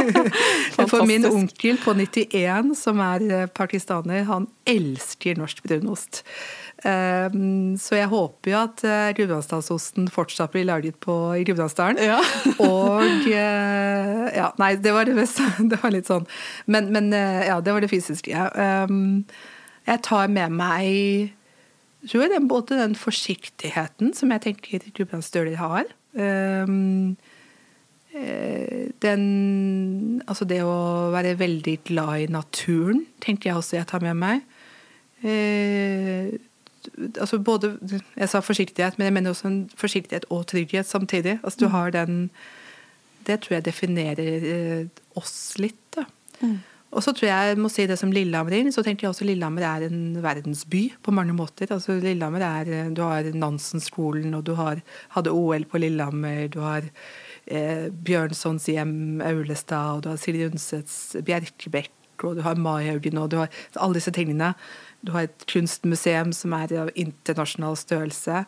For min onkel på 91, som er eh, pakistaner, han elsker norsk brunost. Ehm, så jeg håper jo at uh, Gudbrandsdalsosten fortsatt blir laget på, i Gudbrandsdalen. Ja. og Ja, nei, det var det beste. Det var litt sånn. Men, men ja, det var det fysiske. Um, jeg tar med meg tror jeg, er både den forsiktigheten som jeg tenker Gudbrandsdøler har. Um, den Altså det å være veldig glad i naturen, tenker jeg også jeg tar med meg. Eh, altså både, Jeg sa forsiktighet, men jeg mener også en forsiktighet og trygghet samtidig. Altså du mm. har den Det tror jeg definerer eh, oss litt. da. Mm. Og så tror jeg jeg må si det som Lillehammer så tenker jeg også Lillehammer er en verdensby på mange måter. Altså Lillehammer er, Du har Nansen-skolen, og du har, hadde OL på Lillehammer. Du har eh, Bjørnsons hjem, Aulestad, og du har Silje Undsets Bjerkebekk, og du har Maihaugen, og du har alle disse tingene. Du har et kunstmuseum som er av internasjonal størrelse.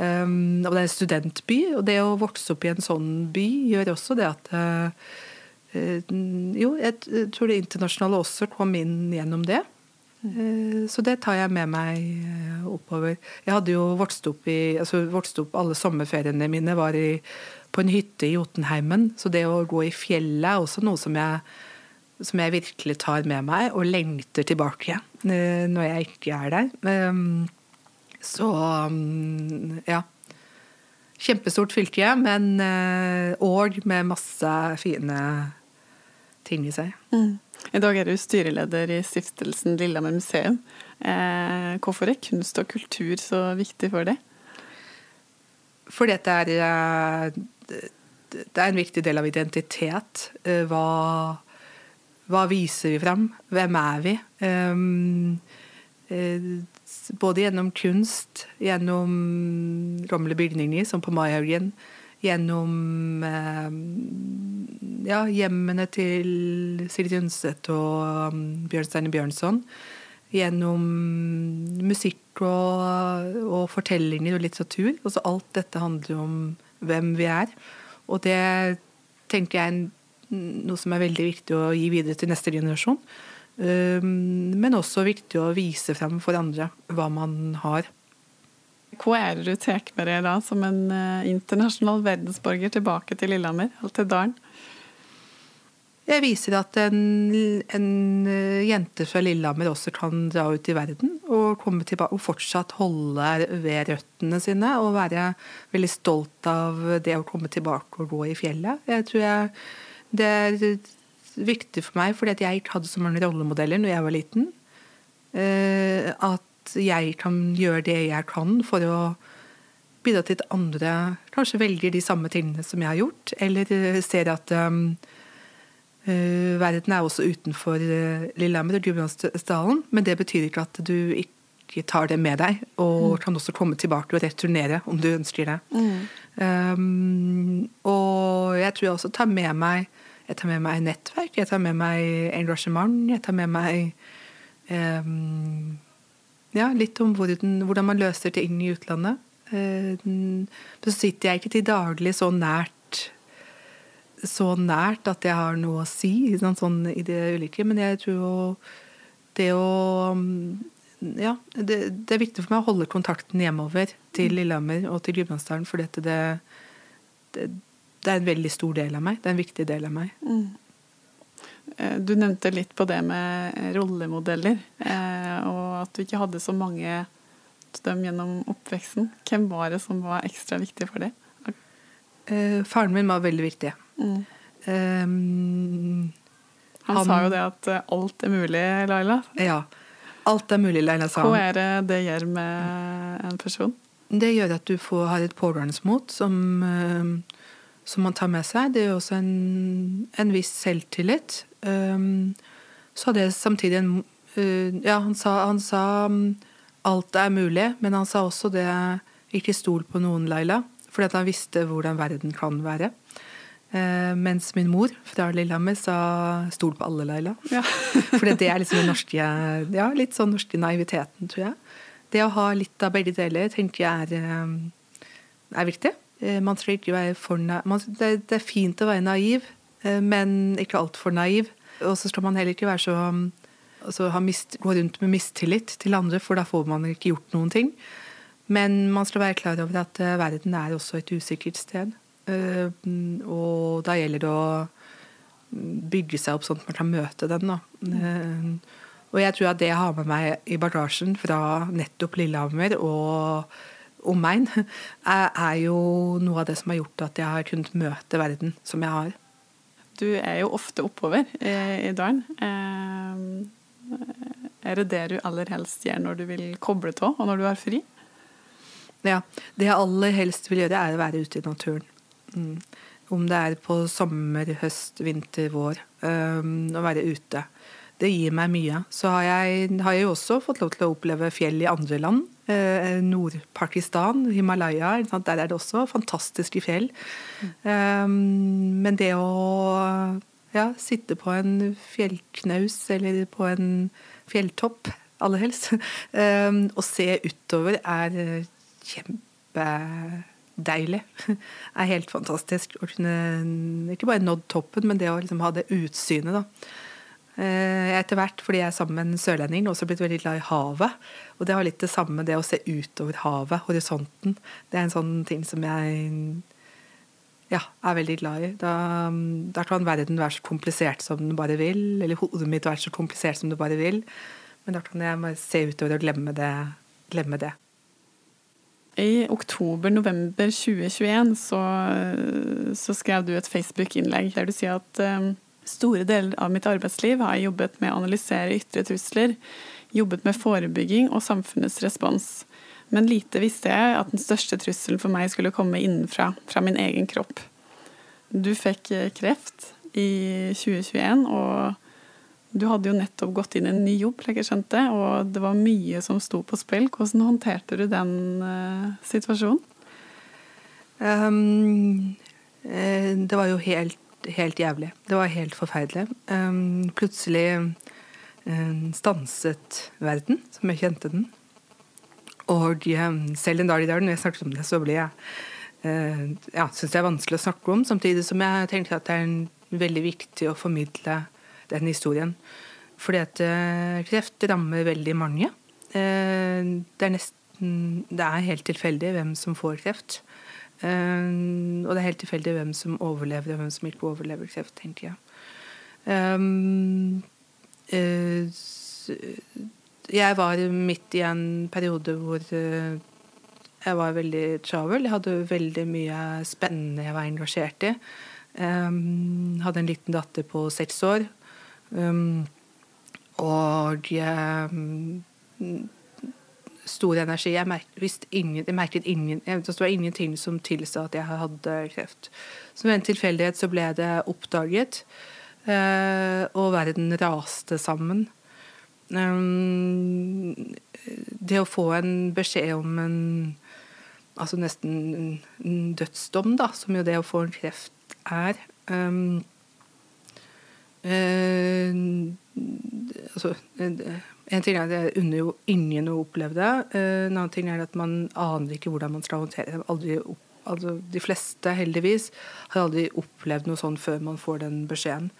Um, og det er en studentby. Og det å vokse opp i en sånn by gjør også det at uh, Jo, jeg tror det internasjonale også kom inn gjennom det. Uh, så det tar jeg med meg uh, oppover. Jeg hadde jo vokst opp i altså vokst opp Alle sommerferiene mine var i, på en hytte i Jotunheimen. Så det å gå i fjellet er også noe som jeg som jeg virkelig tar med meg og lengter tilbake eh, når jeg ikke er der. Ehm, så mm, ja. Kjempestort fylke, men eh, og med masse fine ting i seg. Mm. I dag er du styreleder i stiftelsen Lillehammer museum. Eh, hvorfor er kunst og kultur så viktig for deg? Fordi det er, eh, det er en viktig del av identitet. Hva hva viser vi fram? Hvem er vi? Um, Eh, både gjennom kunst, gjennom gamle bygninger, som på Maihaugen, gjennom eh, ja, hjemmene til Sigrid Undset og um, Bjørnstein Bjørnson. Gjennom musikk og, og, fortellinger og litteratur. Altså alt dette handler om hvem vi er. Og det tenker jeg er noe som er veldig viktig å gi videre til neste generasjon. Um, men også viktig å vise frem for andre hva man har. Hva er det du tar med deg da, som en uh, internasjonal verdensborger tilbake til Lillehammer, eller til dalen? Jeg viser at en, en uh, jente fra Lillehammer også kan dra ut i verden og, tilbake, og fortsatt holde ved røttene sine og være veldig stolt av det å komme tilbake og gå i fjellet. Jeg tror jeg, det er viktig for meg, fordi jeg ikke hadde så mange rollemodeller når jeg var liten. Eh, at jeg kan gjøre det jeg kan for å bidra til at andre kanskje velger de samme tingene som jeg har gjort, eller eh, ser at um, uh, verden er også utenfor uh, Lillehammer og Gudbrandsdalen. Men det betyr ikke at du ikke tar det med deg, og mm. kan også komme tilbake og returnere om du ønsker det. Mm. Um, og jeg tror jeg også tar med meg jeg tar med meg nettverk, jeg tar med meg engasjement, jeg tar med meg um, ja, litt om hvordan, hvordan, man løser ting i utlandet. Um, så sitter jeg ikke til daglig så nært så nært at jeg har noe å si sånn, sånn i det ulike, men jeg tror jo det å ja, det, det, er viktig for meg å holde kontakten hjemover til mm. Lillehammer og til Gudbrandsdalen, for dette det, det det er en veldig stor del av meg. Det er en viktig del av meg. Mm. Eh, du nevnte litt på det med rollemodeller, eh, og at du ikke hadde så mange av dem gjennom oppveksten. Hvem var det som var ekstra viktig for deg? Eh, faren min var veldig viktig. Mm. Um, han, han, sa jo det at alt er mulig, Laila. Ja. Alt er mulig, Laila sa han. Hva er det det gjør med en person? Det gjør at du får, har et pågangsmot som som man tar med seg. Det er jo også en, en viss selvtillit. Um, så hadde jeg samtidig en uh, Ja, han sa, han sa um, alt er mulig, men han sa også det ikke stol på noen, Laila. Fordi at han visste hvordan verden kan være. Uh, mens min mor fra Lillehammer sa 'stol på alle, Laila'. Ja. For det er liksom den norske ja, litt sånn norske naiviteten, tror jeg. Det å ha litt av begge deler tenker jeg er, um, er viktig. Eh, man skal ikke være for naiv. Det er fint å være naiv, eh, men ikke altfor naiv. Og så skal man heller ikke være så altså, mist, gå rundt med mistillit til andre, for da får man ikke gjort noen ting. Men man skal være klar over at eh, verden er også et usikkert sted. Og da gjelder det å bygge seg opp sånn at man kan møte den. Da. Og jeg tror at det jeg har med meg i bagasjen fra nettopp Lillehammer og omegn, er, er jo noe av det som har gjort at jeg har kunnet møte verden som jeg har. Du er jo ofte oppover i, i dalen. Eh, er det det du aller helst gjør når du vil koble av, og når du har fri? Ja. Det jeg aller helst vil gjøre, er å være ute i naturen. Mm. Om det er på sommer, høst, vinter, vår. Um, å være ute. Det gir meg mye. Så har jeg, har jeg også fått lov til å oppleve fjell i andre land. Eh, Nord-Pakistan, Himalaya. Der er det også fantastiske fjell. Mm. men det å ja, sitte på en fjellknaus eller på en fjelltopp, aller helst, og se utover, er kjempedeilig. Det er helt fantastisk å kunne ikke bare nådd toppen, men det å liksom ha det utsynet. da. Eh, etter hvert, fordi jeg er sammen med en sørlending, også blitt veldig glad i havet. Og det har litt det samme, det å se utover havet, horisonten. Det er en sånn ting som jeg ja, er veldig glad i. Da, da kan verden være så komplisert som den bare vil, eller hodet mitt være så komplisert som det bare vil. Men da kan jeg bare se utover og glemme det. Glemme det. I oktober-november 2021 så, så, skrev du et Facebook-innlegg der du sier at um Store deler av mitt arbeidsliv har jeg jobbet med å analysere ytre trusler, jobbet med forebygging og samfunnets respons. Men lite visste jeg at den største trusselen for meg skulle komme innenfra, fra min egen kropp. Du fikk kreft i 2021, og du hadde jo nettopp gått inn i en ny jobb, jeg skjønte, og det var mye som sto på spill. Hvordan håndterte du den uh, situasjonen? Um, det var jo helt, helt, jævlig. Det var helt forferdelig. Plutselig stanset verden, som jeg kjente den. Og selv en dag i dag når jeg snakket om det, så ble jeg ja, syns det er vanskelig å snakke om, samtidig som jeg tenker at det er veldig viktig å formidle den historien. Fordi at uh, kreft rammer veldig mange. Uh, det er nesten Det er helt tilfeldig hvem som får kreft. Uh, og det er helt tilfeldig hvem som overlever, og hvem som ikke overlever kreft, tenker jeg. Um, jeg var midt i en periode hvor jeg var veldig travel. Jeg hadde veldig mye spennende jeg var engasjert i. Um, hadde en liten datter på seks år. Um, og um, stor energi. Jeg, merket, ingen, jeg merket ingen, det var ingenting som tilsa at jeg hadde kreft. Som ved en tilfeldighet så ble det oppdaget, uh, og verden raste sammen. Um, det å få en beskjed om en altså nesten en dødsdom, da, som jo det å få en kreft er um, uh, altså, En ting er at jeg unner jo ingen å oppleve det. Uh, en annen ting er at man aner ikke hvordan man skal håndtere det. Aldri opp, altså, de fleste, heldigvis, har aldri opplevd noe sånn før man får den beskjeden.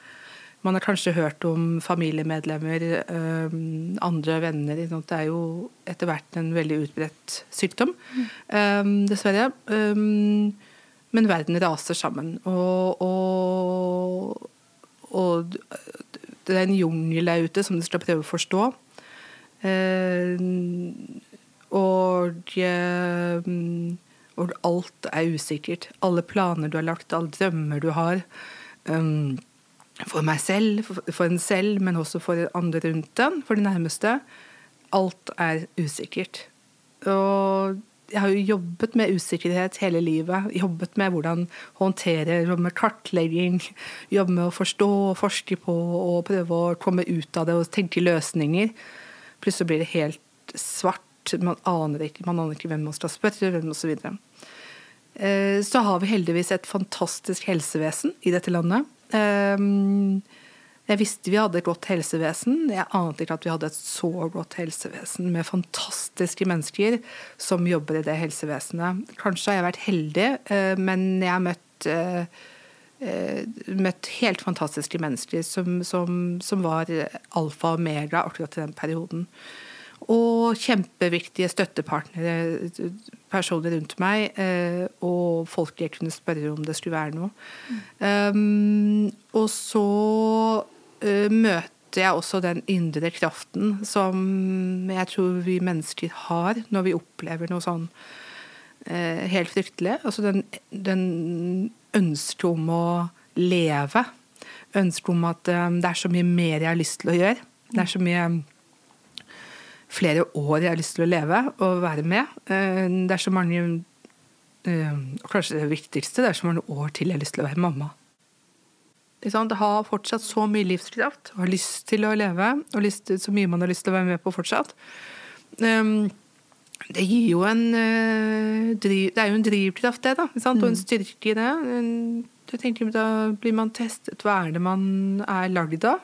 Man har kanskje hørt om familiemedlemmer, øh, andre venner Det er jo etter hvert en veldig utbredt sykdom, øh, dessverre. Men verden raser sammen. Og, og, og, det er en jungel der ute som du skal prøve å forstå. Eh, og, eh, og, alt er usikkert. Alle planer du har lagt, alle drømmer du har. Um, for meg selv, for, for en selv, men også for andre rundt den, for de nærmeste. Alt er usikkert. Og jeg har jo jobbet med usikkerhet hele livet. Jobbet med hvordan håndtere, jobbe med kartlegging, jobbe med å forstå og forske på og prøve å komme ut av det og tenke løsninger. Plutselig blir det helt svart. Man aner ikke, man aner ikke hvem man skal spørre, hvem osv. Så, eh, så har vi heldigvis et fantastisk helsevesen i dette landet. Um, jeg visste vi hadde et godt helsevesen. Jeg ante ikke at vi hadde et så godt helsevesen med fantastiske mennesker som jobber i det helsevesenet. Kanskje har jeg vært heldig, eh, men jeg har møtt, eh, eh, møtt helt fantastiske mennesker som, som, som var alfa og mega akkurat i den perioden. Og kjempeviktige støttepartnere, personer rundt meg, og folk jeg kunne spørre om det skulle være noe. Mm. Um, og så møter jeg også den indre kraften som jeg tror vi mennesker har når vi opplever noe sånn helt fryktelig. Altså den, den ønsket om å leve. Ønsket om at um, det er så mye mer jeg har lyst til å gjøre. Det er så mye flere år jeg har lyst til å leve og være med. Det er så mange Kanskje det viktigste, det er så mange år til jeg har lyst til å være mamma. Det har fortsatt så mye livskraft og har lyst til å leve, og lyst, så mye man har lyst til å være med på fortsatt. Um, det gir jo en uh, driv, Det er jo en drivkraft, det, da. Og en mm. styrke i det. Jeg tenker, Da blir man testet. Hva er det man er lagd av?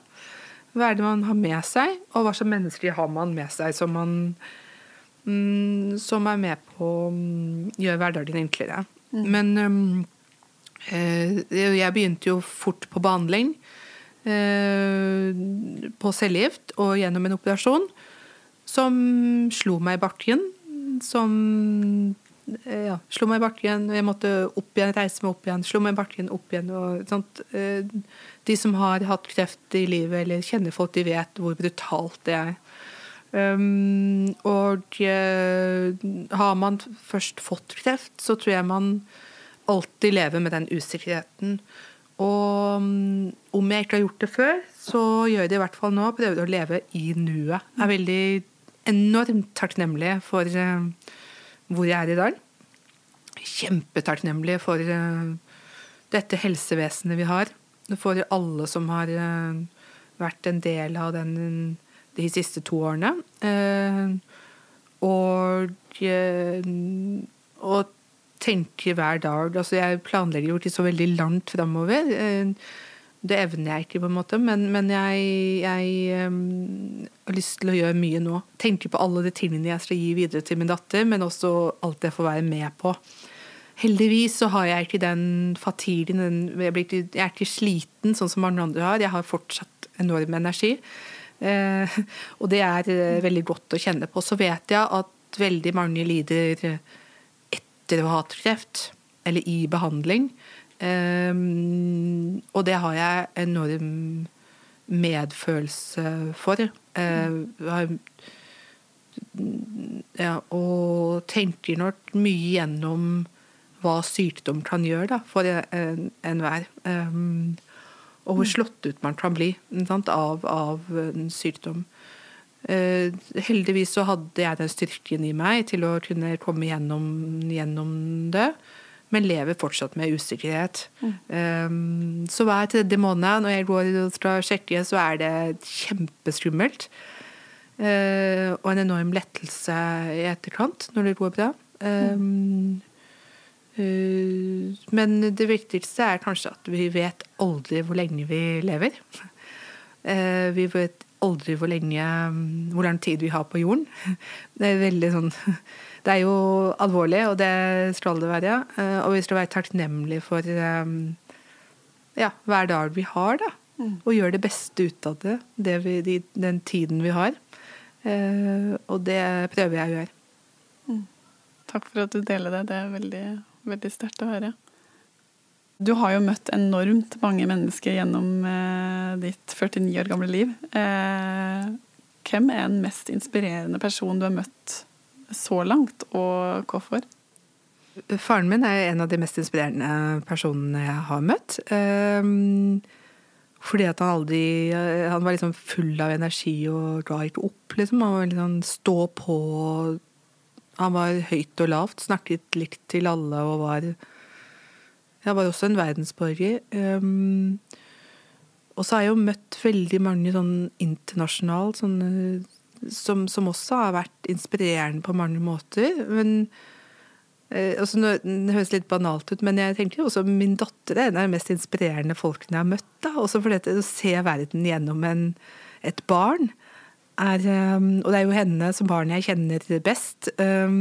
Hva er det man har med seg? Og hva slags mennesker har man med seg som man um, Som er med på å um, gjøre hverdagen enklere. Mm. Men um, Eh, jeg begynte jo fort på behandling eh, på cellegift og gjennom en operasjon som slo meg i bakken. Som eh, ja, slo meg i bakken, jeg måtte opp igjen, reise meg opp igjen, slo meg i bakken, opp igjen. Og, sånt. De som har hatt kreft i livet, eller kjenner folk, de vet hvor brutalt det er. Um, og har man først fått kreft, så tror jeg man alltid lever med den usikkerheten. Og mm, om jeg ikke har gjort det før, så gjør jeg det i hvert fall nå. Prøver å leve i nuet. det er veldig enormt takknemlig for uh, hvor jeg er i dag. Kjempetakknemlig for uh, dette helsevesenet vi har. For alle som har uh, vært en del av den de siste to årene. Eh, og, eh, og tenker hver dag Altså, jeg planlegger jo ikke så veldig langt framover. Det evner jeg ikke, på en måte, men, men jeg, jeg um, har lyst til å gjøre mye nå. Tenke på alle de tingene jeg skal gi videre til min datter, men også alt jeg får være med på. Heldigvis så har jeg ikke den fatiguen jeg, jeg, er ikke sliten sånn som mange andre har. Jeg har fortsatt enorm energi. Eh, og det er eh, veldig godt å kjenne på. Så vet jeg at veldig mange lider etter å ha hatt kreft, eller i behandling. Um, og det har jeg enorm medfølelse for. Uh, ja, og tenker nok mye gjennom hva sykdom kan gjøre da, for enhver. En um, og hvor slått ut man kan bli sant, av, av, en sykdom. Uh, heldigvis så hadde jeg den styrken i meg til å kunne komme gjennom, gjennom det men lever fortsatt med usikkerhet. Mm. Um, så hver tredje måned når jeg går fra sjekke, så er det kjempeskummelt. Uh, og en enorm lettelse i etterkant når det går bra. Um, uh, men det viktigste er kanskje at vi vet aldri hvor lenge vi lever. Uh, vi vet aldri hvor lenge hvor lang tid vi har på jorden. Det er veldig sånn det er jo alvorlig, og det skal det være. Eh, og vi skal være takknemlige for eh, ja, hver dag vi har, da. Mm. Og gjøre det beste ut av det, det vi, den tiden vi har. Eh, og det prøver jeg å gjøre. Mm. Takk for at du deler det. Det er veldig, veldig sterkt å høre. Du har jo møtt enormt mange mennesker gjennom eh, ditt 49 år gamle liv. Eh, hvem er den mest inspirerende personen du har møtt så langt, og hvorfor? Faren min er en av de mest inspirerende personene jeg har møtt. Um, fordi at han aldri Han var liksom full av energi og ga ikke opp, liksom. Han var liksom stå på. Han var høyt og lavt, snakket likt til alle og var Jeg var også en verdensborger. Um, og så har jeg jo møtt veldig mange sånn internasjonalt sånne som, som, også har vært inspirerende på mange måter. Men eh, altså, Det høres litt banalt ut, men jeg tenker også min datter er en av de mest inspirerende folkene jeg har møtt. Da. Også fordi å se verden gjennom en, et barn er um, Og det er jo henne som barnet jeg kjenner best. Eh,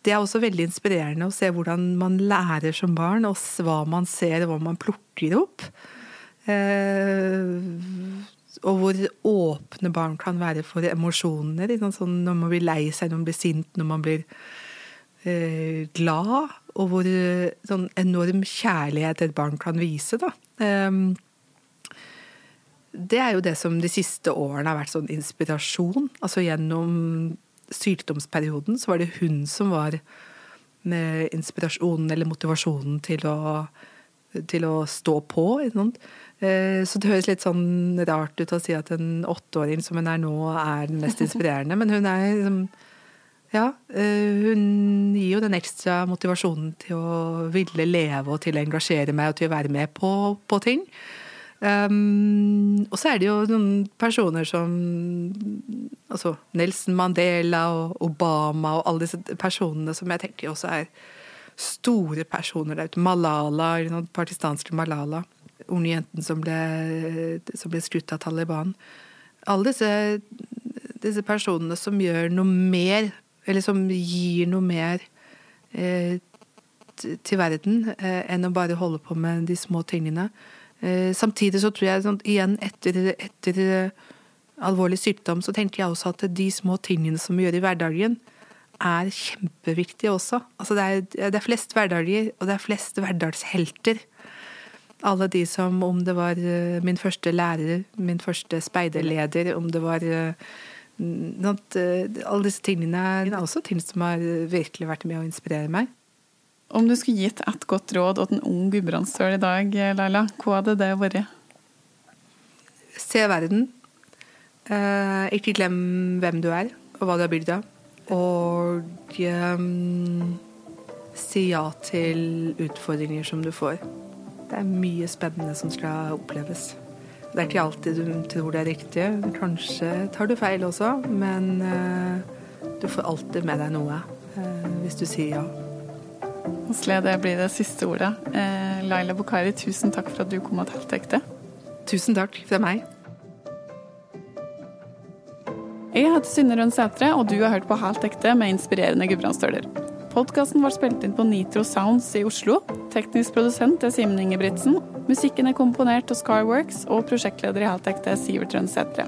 det er også veldig inspirerende å se hvordan man lærer som barn, og hva man ser og hva man plukker opp. Eh, og hvor åpne barn kan være for emosjoner. Sånn når man blir lei seg, når man blir sint, når man blir eh, glad. Og hvor sånn enorm kjærlighet et barn kan vise. Da. Eh, det er jo det som de siste årene har vært sånn inspirasjon. Altså gjennom sykdomsperioden så var det hun som var med inspirasjonen eller motivasjonen til å, til å stå på. Ikke Eh, så det høres litt sånn rart ut å si at en åtteåring som hun er nå, er den mest inspirerende. Men hun er liksom Ja, eh, hun gir jo den ekstra motivasjonen til å ville leve og til å engasjere meg og til å være med på, på ting. Um, og så er det jo noen personer som altså Nelson Mandela og Obama og alle disse personene som jeg tenker også er store personer der ute. Malala, Noen pakistanske Malala unge jenten som ble, som ble skutt av Taliban. Alle disse, disse, personene som gjør noe mer, eller som gir noe mer eh, til verden eh, enn å bare holde på med de små tingene. Eh, samtidig så tror jeg sånn, igjen etter, etter alvorlig sykdom så tenker jeg også at de små tingene som vi gjør i hverdagen, er kjempeviktige også. Altså det, er, det er flest hverdager, og det er flest hverdagshelter alle de som, om det var eh, min første lærer, min første speiderleder, om det var noe, eh, Alle disse tingene er også ting som har virkelig vært med å inspirere meg. Om du skulle gitt et godt råd til en ung gudbrandsdøl i dag, Laila, hva hadde det vært? Se verden. ikke glem hvem du er, og hva du er bygd av. Og eh, si ja til utfordringer som du får. Det er mye spennende som skal oppleves. Det er ikke alltid du tror det er riktig. Kanskje tar du feil også, men uh, du får alltid med deg noe uh, hvis du sier ja. Åsle, det blir det siste ordet. Eh, Laila Bokhari, tusen takk for at du kom og talte ekte. Tusen takk fra meg. Jeg heter Synne Rønn Sætre, og du har hørt på Helt ekte med inspirerende gudbrandsdøler. Podkasten var spilt inn på Nitro Sounds i Oslo. Teknisk produsent er Simen Ingebrigtsen. Musikken er komponert av Skyworks, og prosjektleder i Helt ekte er Sivert Rønn Sætre.